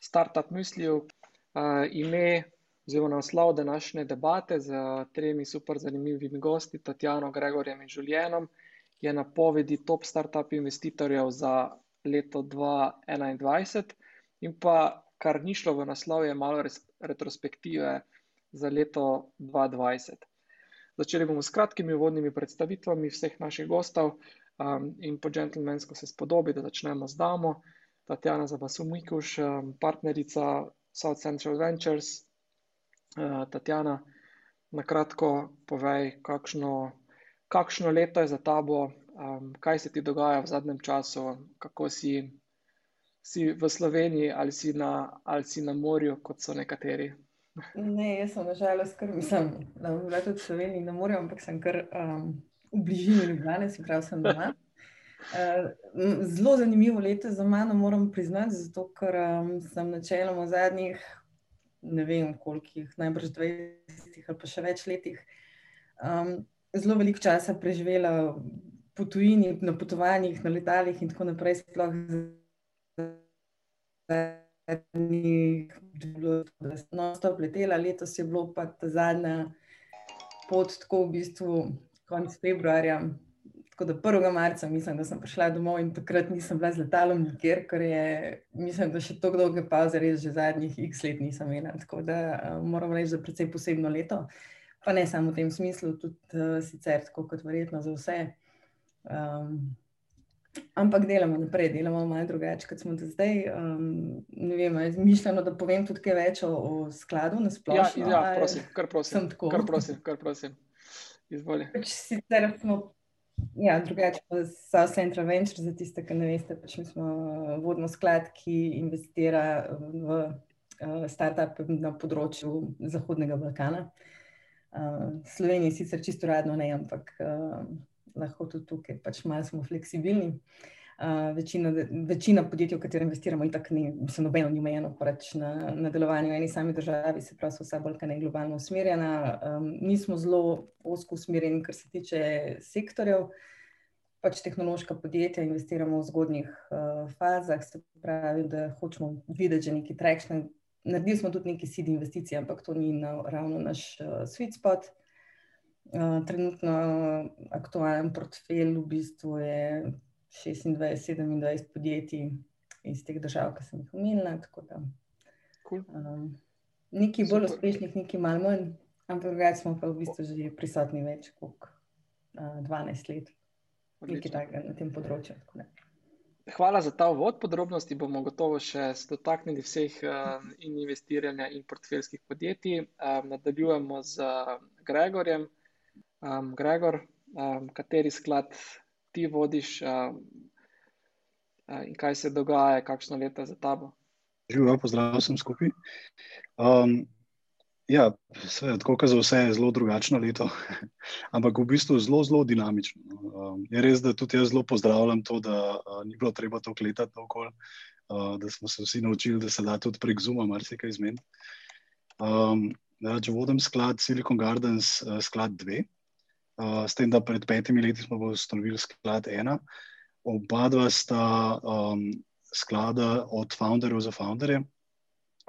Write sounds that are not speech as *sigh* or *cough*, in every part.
Startup Mysliju. Uh, ime oziroma naslov današnje debate z tremi super zanimivimi gosti, Tatjano, Gregorjem in Žuljenom, je napovedi top startup investitorjev za leto 2021 in pa kar ni šlo v naslov, je malo res, retrospektive za leto 2020. Začeli bomo s kratkimi uvodnimi predstavitvami vseh naših gostov um, in po džentlmensko se spodobi, da začnemo z damo. Tatjana Zabasumikuš, um, partnerica South Central Ventures. Uh, Tatjana, na kratko povej, kakšno, kakšno leto je za tabo, kaj se ti dogaja v zadnjem času, kako si, si v Sloveniji ali si, na, ali si na morju, kot so nekateri. Ne, jaz sem nažalost, ker bom bila tudi v Sloveniji na morju, ampak sem kar um, v bližini Ljubljana, se pravi, sem doma. Uh, zelo zanimivo leto za mano, moram priznati, zato ker um, sem načeloma v zadnjih, ne vem, kolikih, najbrž 20 ali pa še več letih, um, zelo veliko časa preživela po tujini, na potovanjih, na letalih in tako naprej. Sploh zadnjih, da sem non-stop letela, letos je bilo pa ta zadnja pot, tako v bistvu konec februarja. Tako da 1. marca mislim, da sem prišla domov in takrat nisem bila z letalom nikjer, ker je, mislim, da še tako dolge pauze res že zadnjih x let nisem imela. Tako da uh, moram reči, da je precej posebno leto. Pa ne samo v tem smislu, tudi uh, sicer tako kot verjetno za vse. Um, Ampak delamo naprej, delamo malo drugače, kot smo do zdaj. Um, vem, mišljeno, da povem tudi kaj več o, o skladu na splošno. Ja, ja prosim, kar prosim. Kar prosim, kar prosim. Izvolite. Pač sicer smo ja, drugače, pa so Central Venture, za tiste, ki ne veste, pač mi smo vodno sklad, ki investira v uh, start-up na področju Zahodnega Balkana. Uh, Sloveniji sicer čisto radno ne, ampak. Uh, lahko tudi tukaj, pač malo smo fleksibilni. Uh, večina, večina podjetij, v katere investiramo, in tako ni, se nobeno ni omejeno pač na, na delovanje v eni sami državi, se pravi, so vsa bolj kaj globalno usmerjena. Um, mi smo zelo osko usmerjeni, kar se tiče sektorjev. Pač tehnološka podjetja investiramo v zgodnjih uh, fazah, se pravi, da hočemo videti že neki trekšne. Naredili smo tudi nekaj seed investicij, ampak to ni na, ravno naš uh, sweet spot. Uh, trenutno aktualen portfelj v bistvu je 26-27 podjetij iz teh držav, ki sem jih omenila. Cool. Um, nekaj bolj uspešnih, nekaj manj manj, ampak drugače smo pa v bistvu že prisotni več kot uh, 12 let, nekaj takega na tem področju. Hvala za ta uvod. Podrobnosti bomo gotovo še dotaknili vseh uh, in investiranja in portfeljskih podjetij. Uh, nadaljujemo z Gregorjem. Um, Gregor, um, kateri sklad ti vodiš um, in kaj se dogaja, kakšno leto za tabo? Živijo, pozdrav sem skupaj. Um, ja, seveda, tako za vse, je zelo drugačno leto, *laughs* ampak v bistvu zelo, zelo dinamično. Um, je res, da tudi jaz zelo pozdravljam to, da uh, ni bilo treba to kletati okoli, uh, da smo se vsi naučili, da se da tudi prek Zuma marsikaj izmeniti. Um, če vodim sklad Silicon Gardens, uh, sklad 2. Uh, s tem, da pred petimi leti smo ustanovili sklad ena. Oba dva sta um, sklada od founderjev za founderje,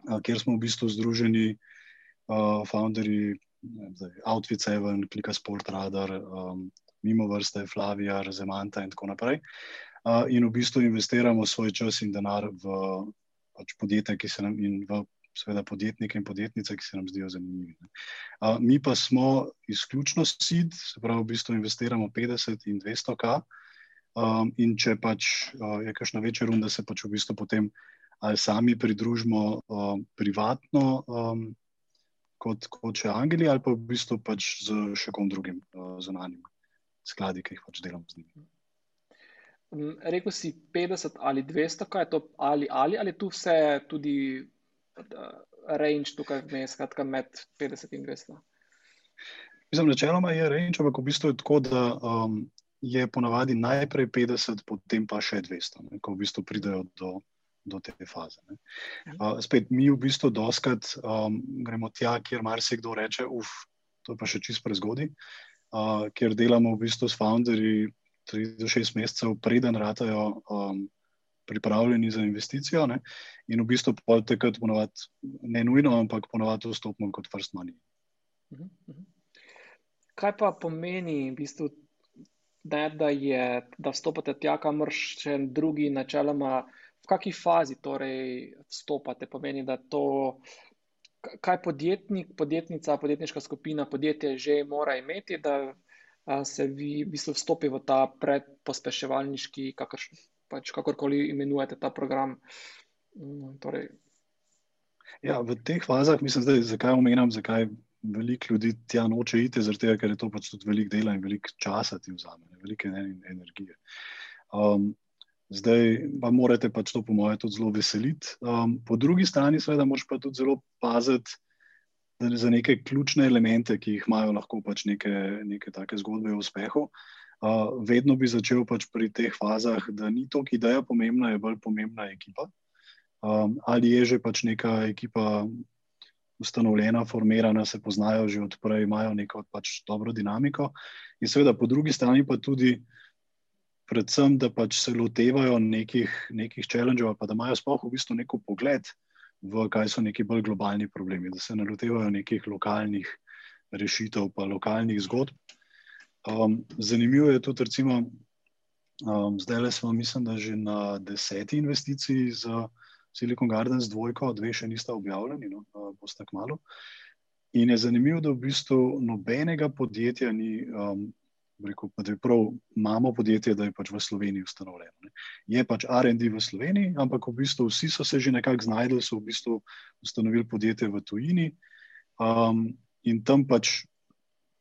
uh, kjer smo v bistvu združeni uh, founderji, Outfit Seven, Klika Sport Radar, um, mimo vrste Flavija, Zemanta in tako naprej. Uh, in v bistvu investiramo svoj čas in denar v pač podjetja, ki se nam in v seveda podjetnike in podjetnice, ki se nam zdijo zanimivi. Uh, mi pa smo izključno SID, se pravi, v bistvu investiramo 50 in 200 K. Um, in če pač uh, je kakšna večja runda, se pač v bistvu potem ali sami pridružimo uh, privatno, um, kot, kot še Angeli, ali pa v bistvu pač z še kom drugim uh, zunanjim skladi, ki jih pač delamo z njimi. rekel si 50 ali 200, kaj je to ali ali, ali tu vse tudi range tukaj vmes, skratka med 50 in 200? Mislim, načeloma je range, ampak v bistvu je tako, da um, je ponavadi najprej 50, potem pa še 200, ne, ko v bistvu pridejo do, do te faze. Uh, spet mi v bistvu doskrat um, gremo tja, kjer marsikdo reče, uf, to je pa še čist prezgodaj, uh, ker delamo v bistvu s founderji 3 do 6 mesecev, preden ratajo um, pripravljeni za investicijo. Ne? In v bistvu takrat ponovadi, ne nujno, ampak ponovadi vstopimo kot first money. Mhm, mhm. Kaj pa pomeni, v bistvu, ne, da, je, da vstopate tja, kamor še drugi, načeloma, v kakšni fazi torej vstopate? Pomeni, da to, kaj podjetnik, podjetnica, podjetniška skupina, podjetje že mora imeti, da se vi v bistvu vstopi v ta predpospeševalniški, kakrš, pač kakorkoli imenujete ta program. Mm, torej. Ja, v teh fazah, mislim, zdaj, zakaj omenjam, zakaj veliko ljudi tja noče iti, zaradi tega, ker je to pač tudi veliko dela in veliko časa ti vzame, veliko energije. Um, zdaj pa morate pač to, po mojem, tudi zelo veseliti. Um, po drugi strani, seveda, moraš pa tudi zelo paziti za neke ključne elemente, ki jih imajo lahko pač neke, neke take zgodbe o uspehu. Vedno bi začel pač pri teh fazah, da ni to, ki ideja pomembna, je bolj pomembna ekipa. Um, ali je že pač neka ekipa ustanovljena, formirana, se poznajo že odprej, imajo neko pač dobro dinamiko. In seveda po drugi strani pa tudi, predvsem, da pač se lotevajo nekih, nekih challenge-ov, pa da imajo sploh v bistvu neko pogled v kaj so neki bolj globalni problemi, da se ne lotevajo nekih lokalnih rešitev, pa lokalnih zgodb. Um, zanimivo je tudi, recimo, um, zdaj le smo, mislim, da že na deseti investiciji za Silicon Gardens dvojko, dve še nista objavljeni, no, boste kmalo. In je zanimivo, da v bistvu nobenega podjetja ni um, rekel, da je prav, imamo podjetje, da je pač v Sloveniji ustanovljeno. Ne. Je pač RD v Sloveniji, ampak v bistvu vsi so se že nekako znašli, so v bistvu ustanovili podjetje v tujini um, in tam pač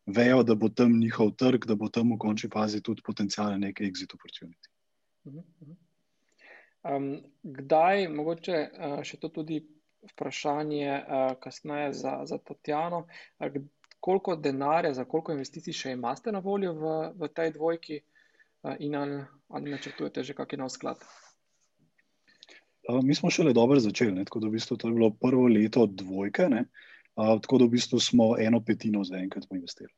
vejo, da bo tam njihov trg, da bo tam v končni fazi tudi potencijalen neki exit opportunity. Um, kdaj, mogoče uh, še to tudi vprašanje, uh, kasneje za, za Tatjano, uh, koliko denarja, za koliko investicij še imate na voljo v, v tej dvojki, eh, in ali, ali načrtujete že kakšen nov sklad? Eh, mi smo šele dobro začeli, ne? tako da v bistvu to je bilo prvo leto dvojke, ne? Tako da v bistvu smo eno petino zaenkrat investirali.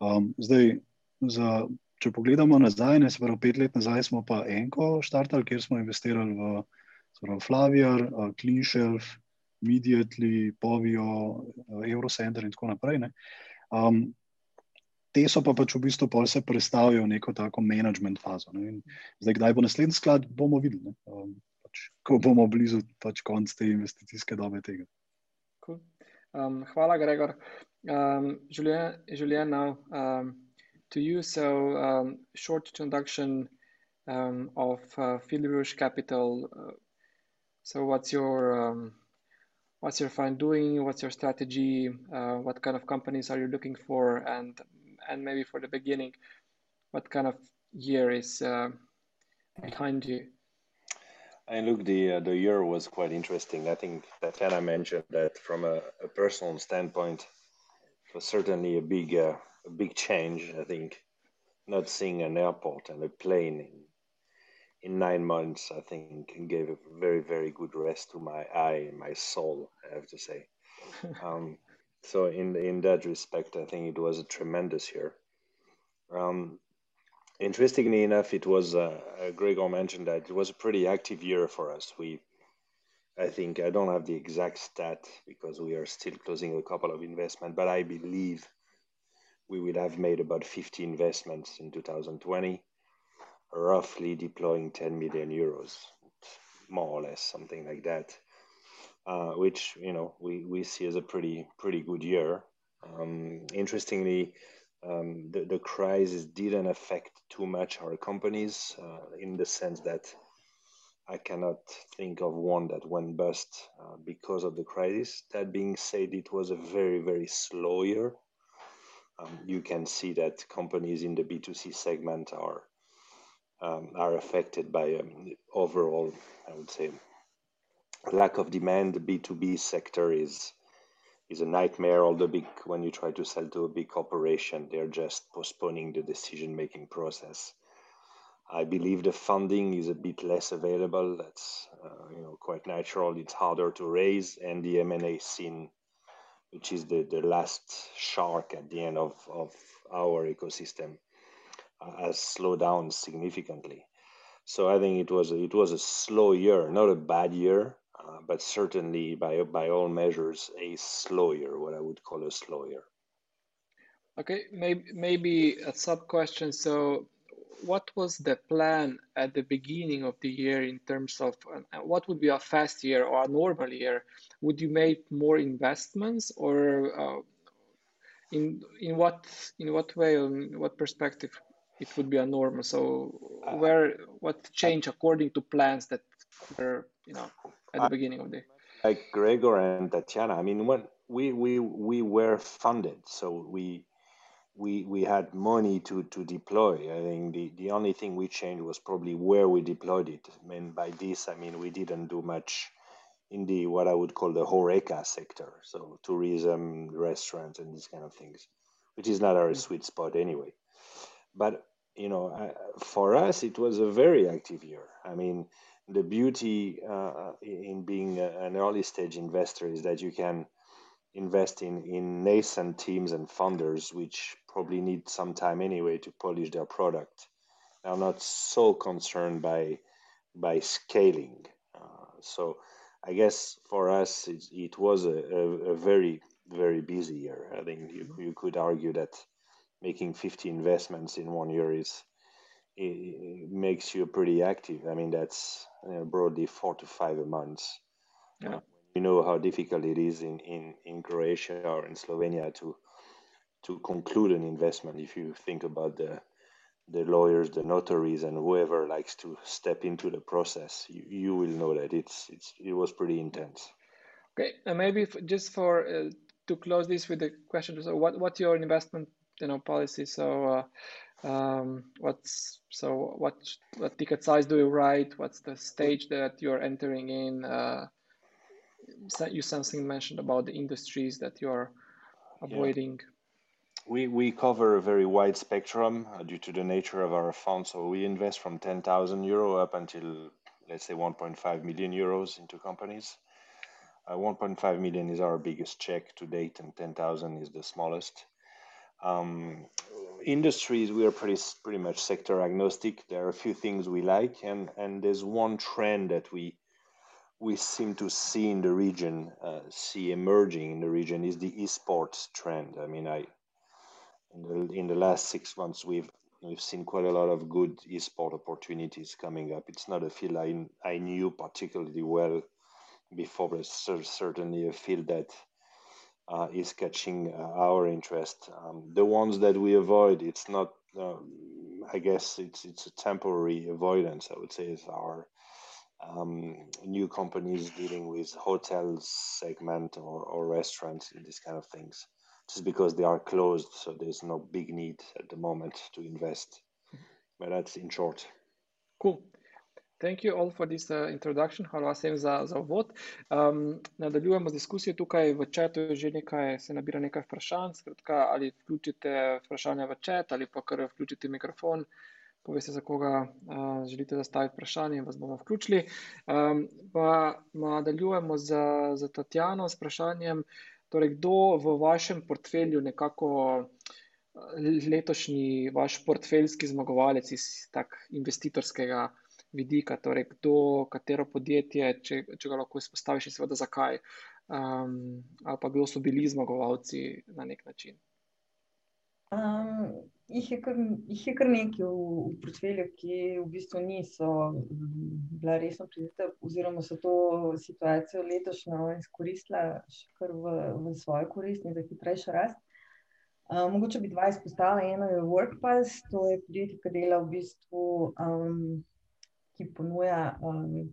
Um, zdaj, za, če pogledamo nazaj, ne, se pravi pet let nazaj, smo pa enko štartali, kjer smo investirali v Flavijar, Clean Shelf, Immediately, Povio, Eurocenter in tako naprej. Um, te so pa pač v bistvu pol se predstavijo v neko tako management fazo. Zdaj, kdaj bo naslednji sklad, bomo videli, um, pač, ko bomo blizu pač konc te investicijske dobe tega. Um, hvala, Gregor. Um, Julien, Julien, now um, to you, so um, short introduction um, of uh, Philly Capital. Uh, so what's your um, what's your fund doing? What's your strategy? Uh, what kind of companies are you looking for? And and maybe for the beginning what kind of year is uh, behind you I look the uh, the year was quite interesting. I think Tatiana mentioned that from a, a personal standpoint, it was certainly a big uh, a big change. I think not seeing an airport and a plane in in nine months, I think, gave a very, very good rest to my eye and my soul. I have to say. *laughs* um, so in in that respect, I think it was a tremendous year. Um, interestingly enough, it was uh, uh, Gregor mentioned that it was a pretty active year for us. We, I think, I don't have the exact stat because we are still closing a couple of investments, but I believe we will have made about 50 investments in 2020 roughly deploying 10 million euros, more or less, something like that, uh, which you know we, we see as a pretty pretty good year. Um, interestingly, um, the, the crisis didn't affect too much our companies uh, in the sense that I cannot think of one that went bust uh, because of the crisis. That being said, it was a very, very slow year. Um, you can see that companies in the B2C segment are um, are affected by um, overall, I would say, lack of demand. The B2B sector is is a nightmare. All the big when you try to sell to a big corporation, they're just postponing the decision making process. I believe the funding is a bit less available. That's uh, you know quite natural. It's harder to raise, and the M&A scene, which is the, the last shark at the end of, of our ecosystem, uh, has slowed down significantly. So I think it was a, it was a slow year, not a bad year, uh, but certainly by by all measures a slower, what I would call a slower. Okay, maybe maybe a sub question. So what was the plan at the beginning of the year in terms of uh, what would be a fast year or a normal year? Would you make more investments or uh, in in what in what way in what perspective it would be a normal? So where what change according to plans that were you know at the beginning of the like Gregor and Tatiana. I mean, when we we we were funded, so we we we had money to to deploy. I think the the only thing we changed was probably where we deployed it. I mean, by this I mean we didn't do much in the what I would call the horeca sector, so tourism, restaurants, and these kind of things, which is not our mm. sweet spot anyway. But you know, for us, it was a very active year. I mean, the beauty uh, in being an early stage investor is that you can invest in, in nascent teams and funders, which probably need some time anyway to polish their product. I'm not so concerned by by scaling. Uh, so I guess for us it, it was a, a, a, very very busy year. I think you, you could argue that making 50 investments in one year is it makes you pretty active. I mean that's you know, broadly four to five a month. Yeah you know how difficult it is in, in, in Croatia or in Slovenia to to conclude an investment if you think about the the lawyers, the notaries, and whoever likes to step into the process, you, you will know that it's it's it was pretty intense. Okay, and maybe just for uh, to close this with the question, so what what's your investment you know policy? So uh, um, what's so what what ticket size do you write? What's the stage that you're entering in? Uh, you something mentioned about the industries that you're avoiding. Yeah. We, we cover a very wide spectrum uh, due to the nature of our fund. So we invest from 10,000 euro up until, let's say, 1.5 million euros into companies. Uh, 1.5 million is our biggest check to date, and 10,000 is the smallest. Um, industries, we are pretty pretty much sector agnostic. There are a few things we like, and and there's one trend that we we seem to see in the region, uh, see emerging in the region is the esports trend. I mean, I in the in the last six months we've we've seen quite a lot of good esport opportunities coming up. It's not a field I I knew particularly well before, but certainly a field that uh, is catching uh, our interest. Um, the ones that we avoid, it's not. Um, I guess it's it's a temporary avoidance. I would say is our um, new companies dealing with hotels segment or, or restaurants and these kind of things just because they are closed so there's no big need at the moment to invest but that's in short cool Thank you all for this uh, introduction. Hvala vsem za, za uvod. Um, nadaljujemo z diskusijo tukaj v čatu, že nekaj se nabira nekaj vprašanj. Skratka, ali vključite vprašanja v čat ali pa kar vključite mikrofon. Uh, poveste, za koga uh, želite zastaviti vprašanje, in vas bomo vključili. Um, pa nadaljujemo z, z Tatjano s vprašanjem, torej, kdo v vašem portfelju nekako letošnji vaš portfeljski zmagovalec iz tak investitorskega vidika, torej kdo, katero podjetje, če, če ga lahko izpostaviš in seveda zakaj, um, ali pa kdo so bili zmagovalci na nek način. Um, jih, je kar, jih je kar nekaj v, v portfelju, ki v bistvu niso bila resno prizadeta, oziroma so to situacijo letošnjo izkoristila še kar v, v svojo korist in za hitrejšo rast. Um, mogoče bi dva izpostavila. Eno je WorkPass, to je podjetje, ki dela v bistvu, um, ki ponuja. Um,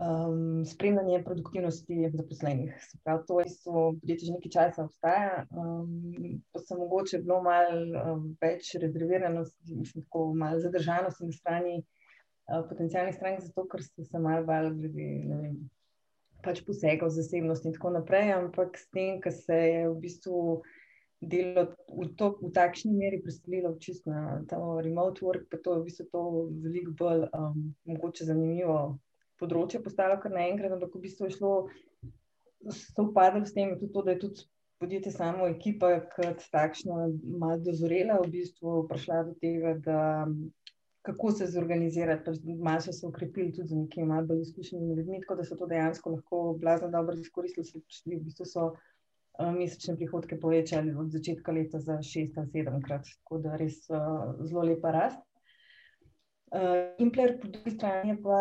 um, spremljanje produktivnosti zaposlenih. Prav, to je podjetje že nekaj časa obstaja, um, pa se mogoče bilo malo um, več rezerviranosti, mislim, tako malo zadržanosti na strani uh, potencijalnih strank, zato ker so se malo bali glede pač posega v zasebnost in tako naprej, ampak s tem, ker se je v bistvu delo v, to, v takšni meri preselilo čisto na ta remote work, pa to je v bistvu to veliko bolj um, mogoče zanimivo področje postalo kar naenkrat, ampak v bistvu je šlo, so upadali s tem, tudi to, da je tudi podjetje samo ekipa, kot takšno, malo dozorela, v bistvu prišla do tega, da kako se zorganizirati, pač malo so se ukrepili tudi z nekimi malo bolj izkušenimi ljudmi, tako da so to dejansko lahko blazno dobro izkoristili, v bistvu so mesečne prihodke povečali od začetka leta za šest ali sedemkrat, tako da res uh, zelo lepa rast. Uh, Impler po drugi strani pa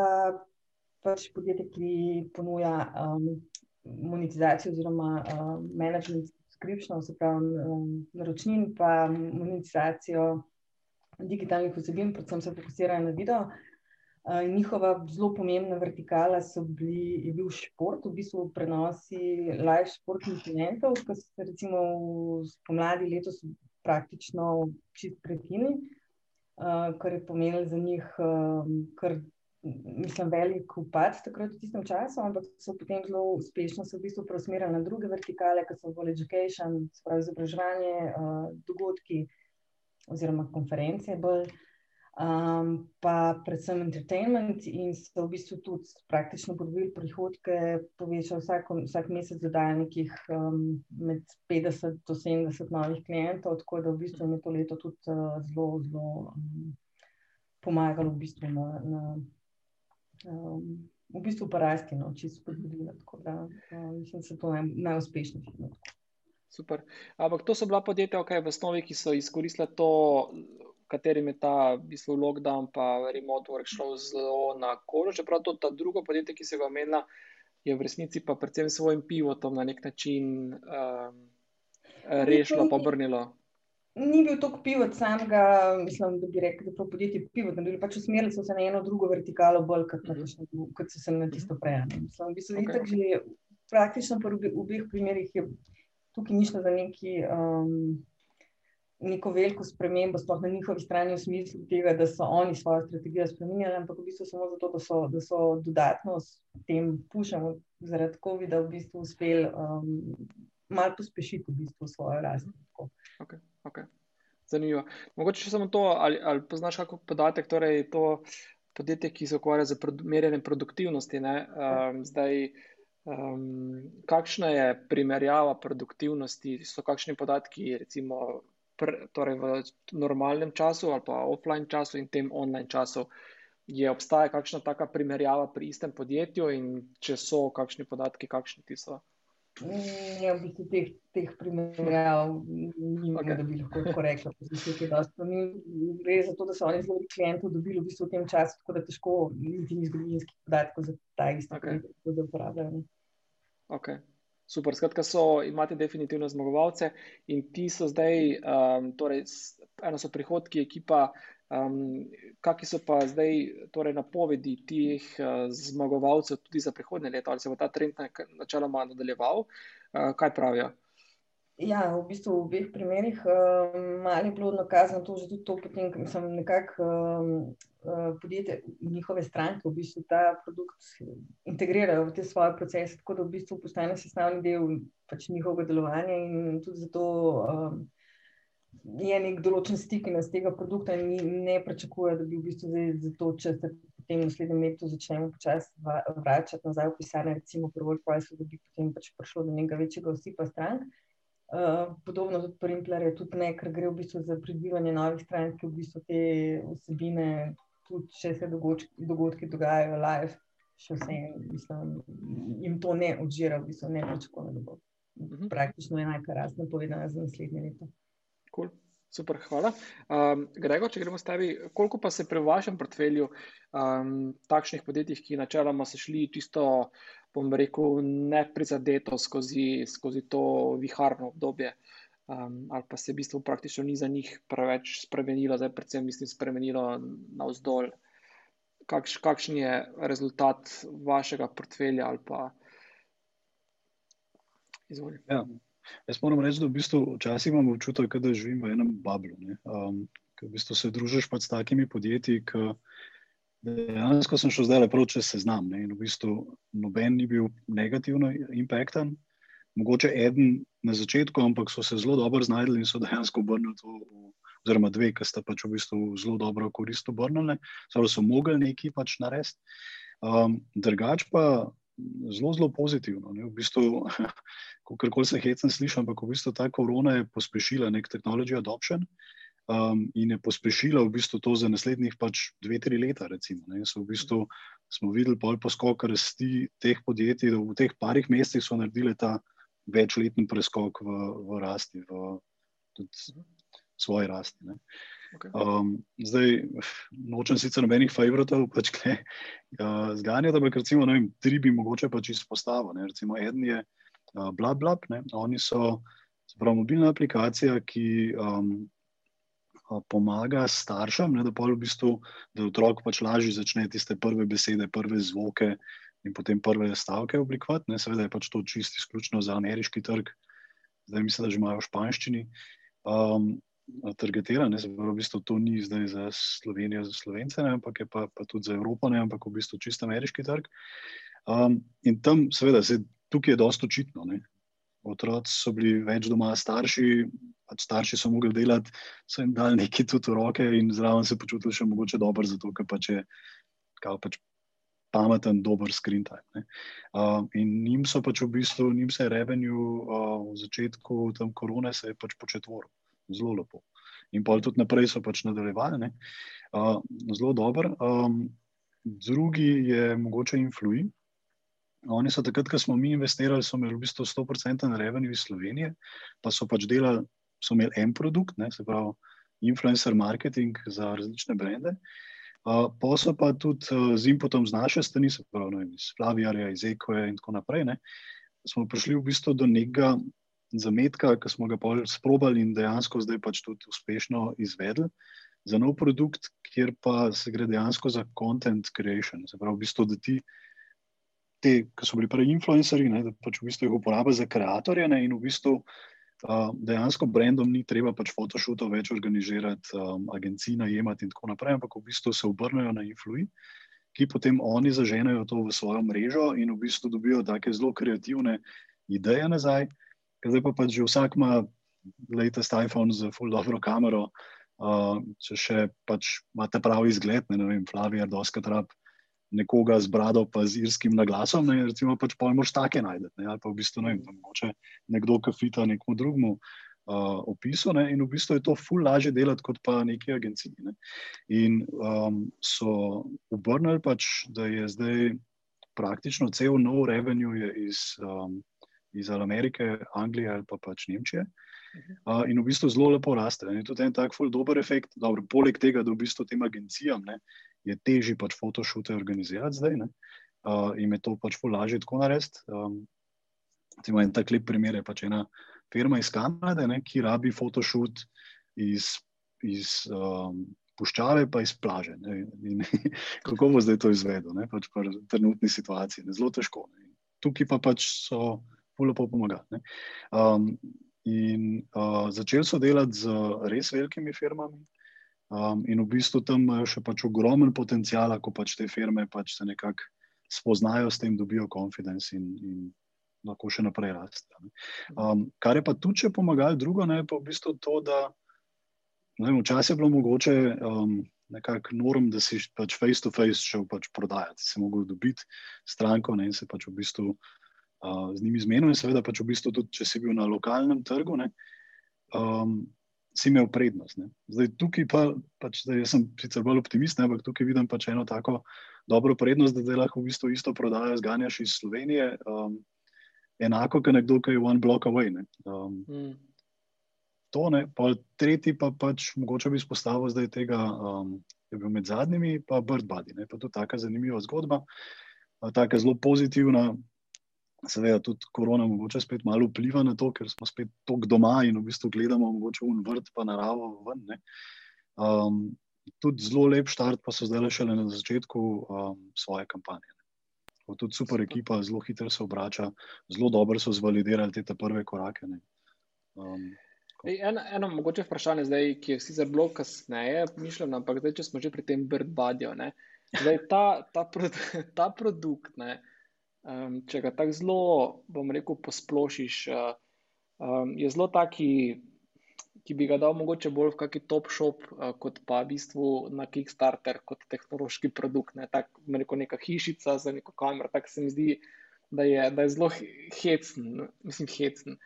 pač podjetje, ki ponuja um, monetizacijo oziroma um, management subscription, se pravi um, naročnin, pa monetizacijo digitalnih vsebin, predvsem se fokusirajo na video. Uh, njihova zelo pomembna vertikala bili, je bil šport, v bistvu prenosi live športnih klientov, ki so se recimo spomladi letos praktično čist prekinili, uh, kar je pomenilo za njih um, kar mislim, velik upad takrat v tistem času, ampak so potem zelo uspešno se v bistvu preusmerili na druge vertikale, kot so bolj education, spravi izobraževanje, uh, dogodki oziroma konference, bolj, um, pa predvsem entertainment in so v bistvu tudi praktično podvojili prihodke, povečali vsak, vsak mesec dodajo nekih um, med 50 do 70 novih klientov, tako da v bistvu je to leto tudi uh, zelo, zelo um, pomagalo v bistvu na, na um, v bistvu pa rasti, no, če so spodbudili. Tako da um, mislim, da so to naj, najuspešnejši. No. Super. Ampak to so bila podjetja, okay, v osnovi, ki so izkoristila to, katerim je ta v bistvu, lockdown, pa remote work šlo zelo na kožo. Čeprav to drugo podjetje, ki se ga omenja, je v resnici pa predvsem svojim pivotom na nek način um, rešilo, pa obrnilo ni bil tako pivot samega, mislim, da bi rekel, da je to podjetje pivot, da bi pač usmerili so se na eno drugo vertikalo bolj, kot, mm -hmm. kot so se na tisto prej. Mislim, da bi se okay. že praktično v obeh primerih je tukaj nišlo za neki. Um, Neko veliko spremembo, sploh na njihovi strani, v smislu tega, da so oni svojo strategijo spremenili, ampak v bistvu samo zato, da so, da so dodatno s tem pušami zaradi COVID-a v bistvu uspeli um, malo pospešiti v bistvu svojo rast. Okay. Okay. Zanimivo. Mogoče samo to, ali, ali poznaš kako podatek, torej to podjetje, ki se ukvarja z produ merjenjem produktivnosti. Um, zdaj, um, kakšna je primerjava produktivnosti, so kakšni podatki, recimo pr, torej v normalnem času ali pa offline času in tem online času. Je obstaja kakšna taka primerjava pri istem podjetju, in če so kakšni podatki, kakšni ti so? Ja, v bistvu teh, teh primerjav ni okay. da bi lahko tako rekla. Gre za to, da so oni zelo veliko klientov dobili v, bistvu v tem času, tako da težko niti ni zgodovinskih podatkov za ta isti okay. klient, da uporabljajo. Okay. Super, skratka, so, imate definitivno zmagovalce in ti so zdaj, um, torej, eno so prihodki, ekipa, Um, Kakšni so pa zdaj torej, napovedi teh uh, zmagovalcev tudi za prihodnje leto, ali se bo ta trend načeloma nadaljeval? Uh, kaj pravijo? Ja, v bistvu v obeh primerih um, je bilo nakazano to, že tudi to, potem, ko sem nekako um, podjetje, njihove stranke, v bistvu ta produkt integrirajo v te svoje procese, tako da v bistvu postane sestavni del pač njihovega delovanja in tudi zato. Um, je nek določen stik in iz tega produkta in ne pričakuje, da bi v bistvu zdaj za to, če se potem v naslednjem letu začnemo počasi vračati nazaj v pisarne, recimo prvo kvalitetno, da bi potem pač prišlo do nekega večjega osipa strank. Uh, podobno tudi pri Implerju je tudi nekaj, ker gre v bistvu za pridobivanje novih strank, ki v bistvu te vsebine, tudi če se dogodki, dogodki dogajajo live, še vse mislim, jim to ne odžira, v bistvu ne pričakuje, da bo mhm. praktično enaka rast napovedana za naslednje leto. Cool. Super, hvala. Um, Grego, če gremo s tebi, koliko pa se pri vašem portfelju um, takšnih podjetij, ki načeloma so šli čisto, bom rekel, neprizadeto skozi, skozi to viharno obdobje, um, ali pa se v bistvu praktično ni za njih preveč spremenilo, zdaj predvsem mislim spremenilo na vzdolj. kakš, kakšen je rezultat vašega portfelja ali pa izvolite. Ja. Jaz moram reči, da v bistvu včasih imam občutek, da živim v enem bablu. Um, v bistvu se družiš pa s takimi podjetji, ki dejansko sem šel zdaj lepo, če se znam. Ne? In v bistvu noben ni bil negativno impactan. Mogoče eden na začetku, ampak so se zelo dobro znašli in so dejansko obrnili to, oziroma dve, ki sta pač v bistvu zelo dobro korist obrnili, so mogli nekaj pač narediti. Um, drugač pa zelo, zelo pozitivno. Ne? V bistvu, *laughs* kako se hecam slišati, ampak v bistvu ta korona je pospešila nek technology adoption um, in je pospešila v bistvu to za naslednjih pač dve, tri leta. Recimo, v bistvu smo videli pol poskok rasti teh podjetij, da v teh parih mesecih so naredili ta večletni preskok v, v rasti, v svoji rasti. Ne. Um, zdaj, nočem sicer nobenih favoritov, pač kaj uh, zganja, ampak recimo vem, tri bi mogoče pač izpostavil. Ne. Recimo, eden je uh, BlaBlab, oni so prav mobilna aplikacija, ki um, pomaga staršem, ne, da, v bistvu, da otrok pač lažje začne tiste prve besede, prve zvoke in potem prve stavke oblikovati. Seveda je pač to čisto izključno za ameriški trg, zdaj mislim, da že imajo v španščini. Um, Targetirane, v bistvu to ni zdaj za Slovenijo, za Slovence, ne, ampak je pa, pa tudi za Evropo, ne, ampak v bistvu čisto ameriški trg. Um, in tam, seveda, se, tukaj je dosto očitno. Otroci so bili več doma, starši, pač starši so mogli delati, so jim dali nekaj tudi v roke in zraven se počutili še mogoče dobro, zato ker pač je pač pameten, dober screen time. Uh, in njim so pač v bistvu, njim se je revenue uh, v začetku tam korone se je pač početvoril, zelo lepo. In pa tudi naprej so pač nadaljevali, uh, zelo dober. Um, drugi je mogoče influji. Oni so takrat, ko smo mi investirali, so imeli v bistvu 100% revenue iz Slovenije, pa so pač delali so imeli en produkt, ne, se pravi, influencer marketing za različne brende. Uh, pa so pa tudi uh, z inputom z naše strani, se pravi, vem, iz Flavijarja, iz Ekoja in tako naprej, ne, smo prišli v bistvu do nekega zametka, ki smo ga sprobali in dejansko zdaj pač tudi uspešno izvedli za nov produkt, kjer pa se gre dejansko za content creation. Se pravi, v bistvu, da ti. Te, ki so bili prej influencerji, da pač v bistvu jih uporabljajo za ustvarjanje, in v bistvu uh, dejansko brendom ni treba pač fotošutov več organizirati, um, agencij najemati in tako naprej, ampak v bistvu se obrnejo na influji, ki potem oni zaženejo to v svojo mrežo in v bistvu dobijo take zelo kreativne ideje nazaj. Zdaj pa pač že vsak ima latest iPhone z full dobro kamero, uh, če še pač imate pravi izgled, ne, ne vem, Flavija, Doska Trap, nekoga z brado, pa z irskim naglasom, ne, recimo, pač pojmoš take najdete. Ne, ali pa v bistvu ne vem, da mogoče nekdo, ki fita nekomu drugemu uh, opisu. Ne, in v bistvu je to ful lažje delati kot pa neki agenciji. Ne. In um, so obrnili pač, da je zdaj praktično cel nov revenue iz. Um, Iz Amerike, Anglije ali pa pač Nemčije. Uh, in v bistvu zelo lepo raste. In tudi en tak, dober efekt. Dobro, poleg tega, da v bistvu tem agencijam ne, je težje pač fotošute organizirati zdaj. Uh, in je to pač lažje tako narediti. Um, en tak lep primer je pač ena firma iz Kanade, ne, ki rabi fotošut iz, iz um, puščave, pa iz plaže. Ne, in, *laughs* kako bo zdaj to izvedel, ne, pač v trenutni situaciji. Ne, zelo težko. Ne. Tukaj pa pač so lepo pomagali. Um, in uh, začeli so delati z res velikimi firmami. Um, in v bistvu tam imajo še pač ogromen potencial, ko pač te firme pač se nekako spoznajo s tem, dobijo confidence in, in lahko še naprej rastejo. Um, kar je pa tudi, če pomagalo, drugo ne, pa v bistvu to, da včasih je bilo mogoče um, nekako norm, da si pač face to face šel pač prodajati, si mogel dobiti stranko ne, in se pač v bistvu uh, z njimi zmenil. In seveda pač v bistvu tudi, če si bil na lokalnem trgu. Ne, um, si imel prednost. Ne. Zdaj, tukaj pa, pač, zdaj, jaz sem sicer bolj optimist, ne, ampak tukaj vidim pač eno tako dobro prednost, da lahko v bistvu isto prodajo, zganjaš iz Slovenije, um, enako kot nekdo, ki je one block away. Um, mm. To ne, pa tretji pa pač mogoče bi izpostavil zdaj tega, um, je bil med zadnjimi, pa Bird Buddy. Ne, pa to je tako zanimiva zgodba, tako zelo pozitivna, Seveda, tudi korona morda spet malo vpliva na to, ker smo spet tako doma in v bistvu gledamo mogoče v vrt, pa naravo ven. Um, tudi zelo lep štart, pa so zdaj le šele na začetku um, svoje kampanje. Ne. Tudi super ekipa, zelo hitro se obrača, zelo dobro so zvalidirali te prve korake. Um, Ej, eno, eno mogoče vprašanje, zdaj, ki je sicer bilo kasneje, mišljeno, ampak zdaj, če smo že pri tem Bird Buddyju. Zdaj, ta, ta, produ, *laughs* ta produkt, ne, um, če ga tako zelo, bom rekel, posplošiš, uh, um, je zelo taki, ki bi ga dal mogoče bolj v kakšen top shop, uh, kot pa v bistvu na Kickstarter, kot tehnološki produkt. Ne, tak, rekel, neka hišica za neko kamero, tako se mi zdi, da je, da je zelo hecen, mislim, hecen.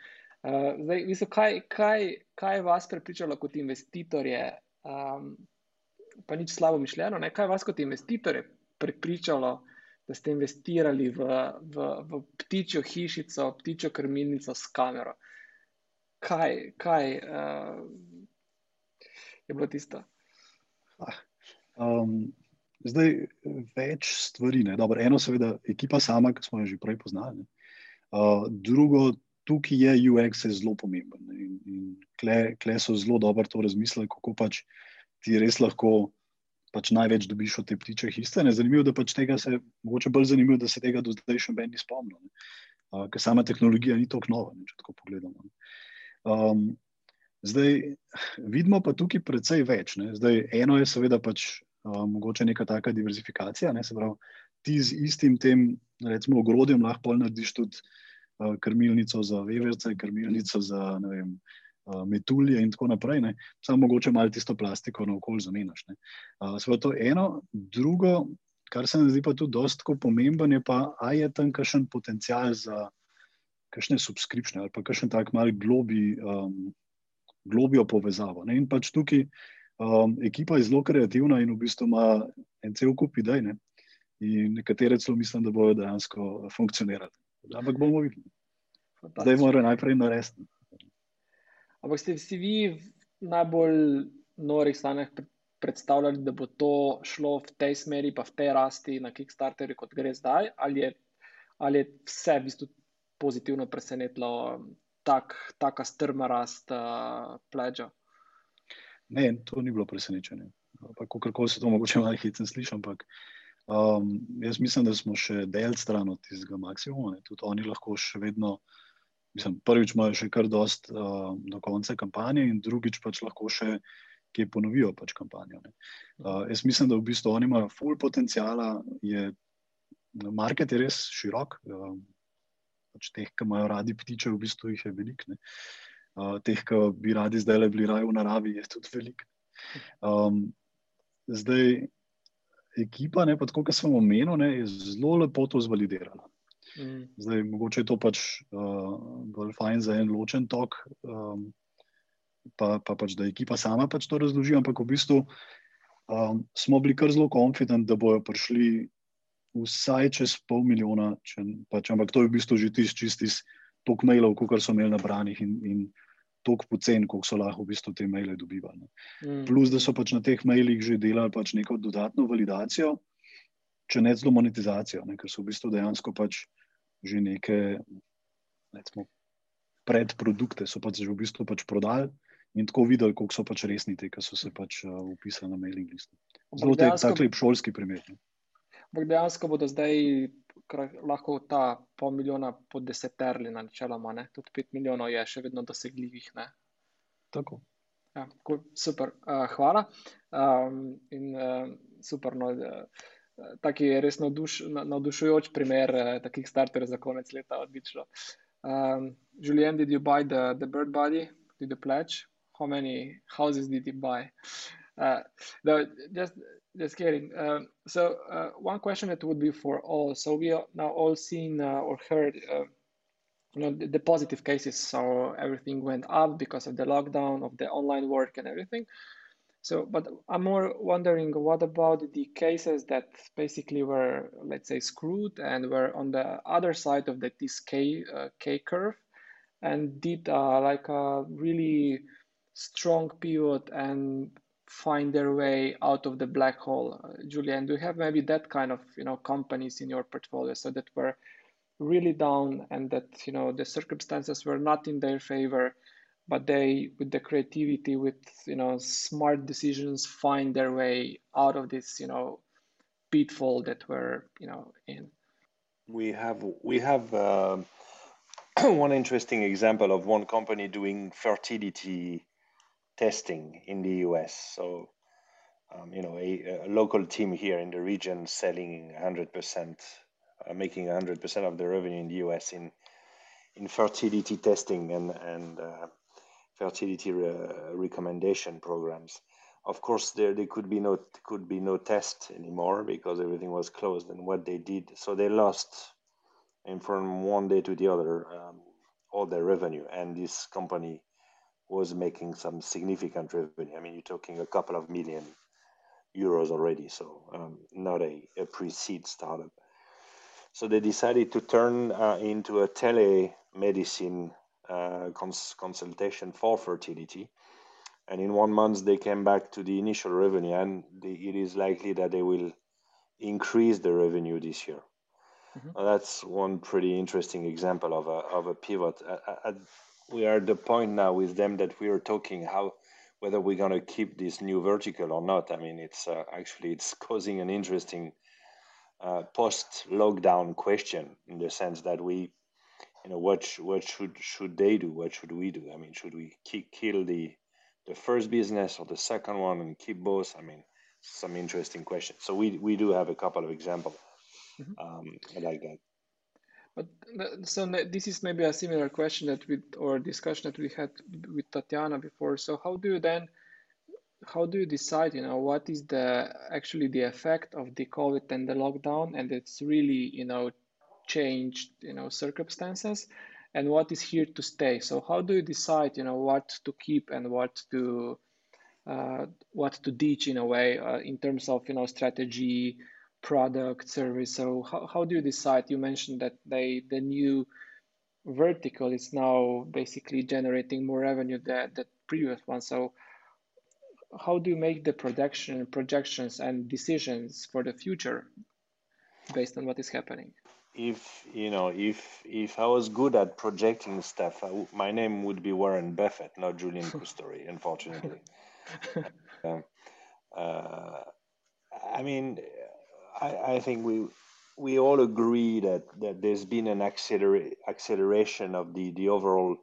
Uh, zdaj, mislim, kaj, kaj, kaj vas prepričalo kot investitorje, um, pa nič slabo mišljeno, ne? kaj vas kot investitorje prepričalo, da ste investirali v, v, v ptičjo hišico, ptičjo krmilnico s kamero? Kaj, kaj uh, je bilo tisto? Ah, um, zdaj, več stvari. Dobro, eno, seveda, ekipa sama, ki smo jo že prej poznali. Uh, drugo, tukaj je UX je zelo pomemben. In, in kle, kle so zelo dobro to razmislili, kako pač ti res lahko pač največ dobiš od te ptiče histene. Zanimivo da pač tega se, mogoče bolj zanimivo, da se tega do zdaj še meni spomnim. Uh, ker sama tehnologija ni tako nova, ne, če tako pogledamo. Um, zdaj vidimo pa tukaj precej več. Ne. Zdaj, eno je seveda pač uh, mogoče neka taka diverzifikacija. Ne, se pravi, ti z istim tem, recimo, ogrodjem lahko narediš tudi Eh, krmilnico za veverce, krmilnico za vem, eh, metulje in tako naprej. Ne. Samo mogoče malo tisto plastiko na okolje zamenjaš. Svoje to eno, drugo, kar se mi zdi pa tudi dosta pomemben, je pa, a je tam kakšen potencial za kakšne subskripcije ali pa kakšen tak mal globi, um, globijo povezavo. Ne. In pač tukaj um, ekipa je zelo kreativna in v bistvu ima en cel kup idej. Ne. In nekatere celo mislim, da bodo dejansko funkcionirali. Ampak bomo videli. Zdaj moramo najprej narediti. Ampak ste si vi v najbolj norih staneh predstavljali, da bo to šlo v tej smeri, pa v tej rasti na Kickstarterju, kot gre zdaj, ali je, ali je vse v bistvu pozitivno presenetilo, tak, taka strma rast uh, pledža? Ne, to ni bilo presenečenje. Kako se to mogoče malo hitro sliši, ampak uh, Um, jaz mislim, da smo še del stran od tistega maksimuma. Ne. Tudi oni lahko še vedno, mislim, prvič imajo še kar dost uh, do konca kampanje, in drugič pač lahko še kje ponovijo pač kampanjo. Uh, jaz mislim, da v bistvu oni imajo full potencijala, je market je res širok. Uh, pač teh, ki imajo radi ptiče, v bistvu jih je veliko. Uh, teh, ki bi radi zdaj le bili raje v naravi, je tudi veliko. Um, zdaj ekipa, ne, pa tako, kot sem omenil, ne, je zelo lepo to zvalidirala. Mm. Zdaj, mogoče je to pač uh, bolj fajn za en ločen tok, um, pa, pa pač da ekipa sama pač to razloži, ampak v bistvu um, smo bili kar zelo konfident, da bojo prišli vsaj čez pol milijona, če, pač, ampak to je v bistvu že tisti čist iz tok mailov, kot so imeli nabranih in, in tako pocen, koliko so lahko v bistvu te maile dobivali. Mm. Plus, da so pač na teh mailih že delali pač neko dodatno validacijo, če ne celo monetizacijo, ne, ker so v bistvu dejansko pač že neke recimo, predprodukte, so pač že v bistvu pač prodali in tako videli, koliko so pač resni te, ki so se pač uh, upisali na mailing listu. Zelo tak lep šolski primer. Ampak dejansko bodo zdaj lahko ta pol milijona po deseterli, načeloma, ne? tudi pet milijonov je še vedno dosegljivih. Ne? Tako. Ja, cool, super, uh, hvala. Um, in uh, super, no, uh, taki res navduš, navdušujoč primer uh, takih starterjev za konec leta, odlično. Um, Julien, did you buy the, the bird body? Did you pledge? How many houses did you buy? Uh, no, just just kidding. Um, so uh, one question that would be for all. So we are now all seen uh, or heard, uh, you know, the, the, positive cases. So everything went up because of the lockdown, of the online work, and everything. So, but I'm more wondering, what about the cases that basically were, let's say, screwed and were on the other side of the this K uh, K curve, and did uh, like a really strong pivot and find their way out of the black hole. Uh, Julian, do you have maybe that kind of you know companies in your portfolio so that were really down and that you know the circumstances were not in their favor, but they with the creativity with you know smart decisions find their way out of this you know pitfall that we're you know in. We have we have uh, *clears throat* one interesting example of one company doing fertility testing in the us so um, you know a, a, local team here in the region selling 100% uh, making 100% of the revenue in the us in in fertility testing and and uh, fertility re- recommendation programs. Of course, there, there could be no could be no test anymore because everything was closed. And what they did, so they lost, and from one day to the other, um, all their revenue. And this company was making some significant revenue. I mean, you're talking a couple of million euros already. So um, not a, a pre-seed startup. So they decided to turn uh, into a telemedicine uh, cons- consultation for fertility. And in one month, they came back to the initial revenue, and the, it is likely that they will increase the revenue this year. Mm-hmm. that's one pretty interesting example of a, of a pivot. we are at the point now with them that we are talking how whether we're going to keep this new vertical or not. I mean, it's uh, actually it's *laughs* causing an interesting uh, post lockdown question in the sense that we you know what sh- what should should they do what should we do i mean should we ki- kill the the first business or the second one and keep both i mean some interesting questions so we we do have a couple of examples mm-hmm. um, like that but so this is maybe a similar question that with or discussion that we had with Tatiana before. So how do you then, how do you decide? You know, what is the actually the effect of the COVID and the lockdown, and it's really you know changed you know circumstances and what is here to stay. So how do you decide you know what to keep and what to uh, what to ditch in a way uh, in terms of you know strategy product service? So how, how do you decide? You mentioned that they the new vertical is now basically generating more revenue than the previous one. So how do you make the production projections and decisions for the future based on what is happening if you know if if I was good at projecting stuff, my name would be Warren Buffett, not Julian *laughs* Custori, unfortunately. *laughs* um, uh, I mean, I, I think we we all agree that, that there's been an acceler- acceleration of the the overall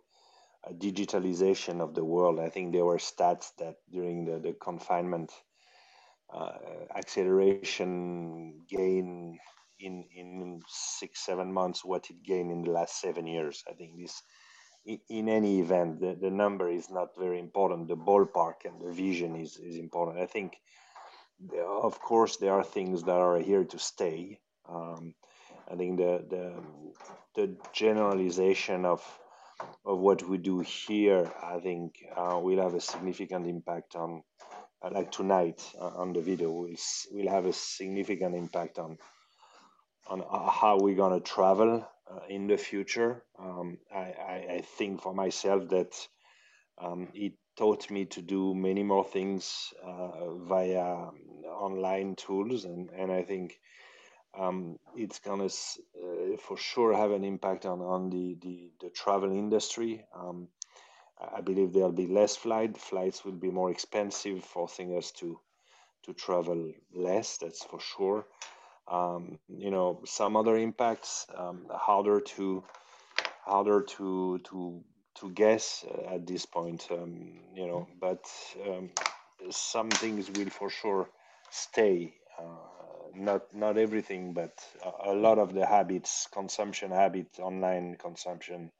uh, digitalization of the world. I think there were stats that during the, the confinement, uh, acceleration gain in in six seven months what it gained in the last seven years. I think this in, any event the, the number is not very important. The ballpark and the vision is is important. I think of course there are things that are here to stay. Um, I think the the the generalization of of what we do here, I think, uh, will have a significant impact on, like tonight uh, on the video, will will have a significant impact on on uh, how we're going to travel uh, in the future. Um, I, I, I, think for myself that um, it taught me to do many more things uh, via um, online tools, and, and I think um, it's going to uh, for sure have an impact on, on the, the, the travel industry. Um, I believe there'll be less flight. Flights will be more expensive, forcing us to to travel less. That's for sure um, you know some other impacts um, harder to harder to to to guess at this point um, you know but um, some things will for sure stay uh, not not everything but a, a, lot of the habits consumption habits online consumption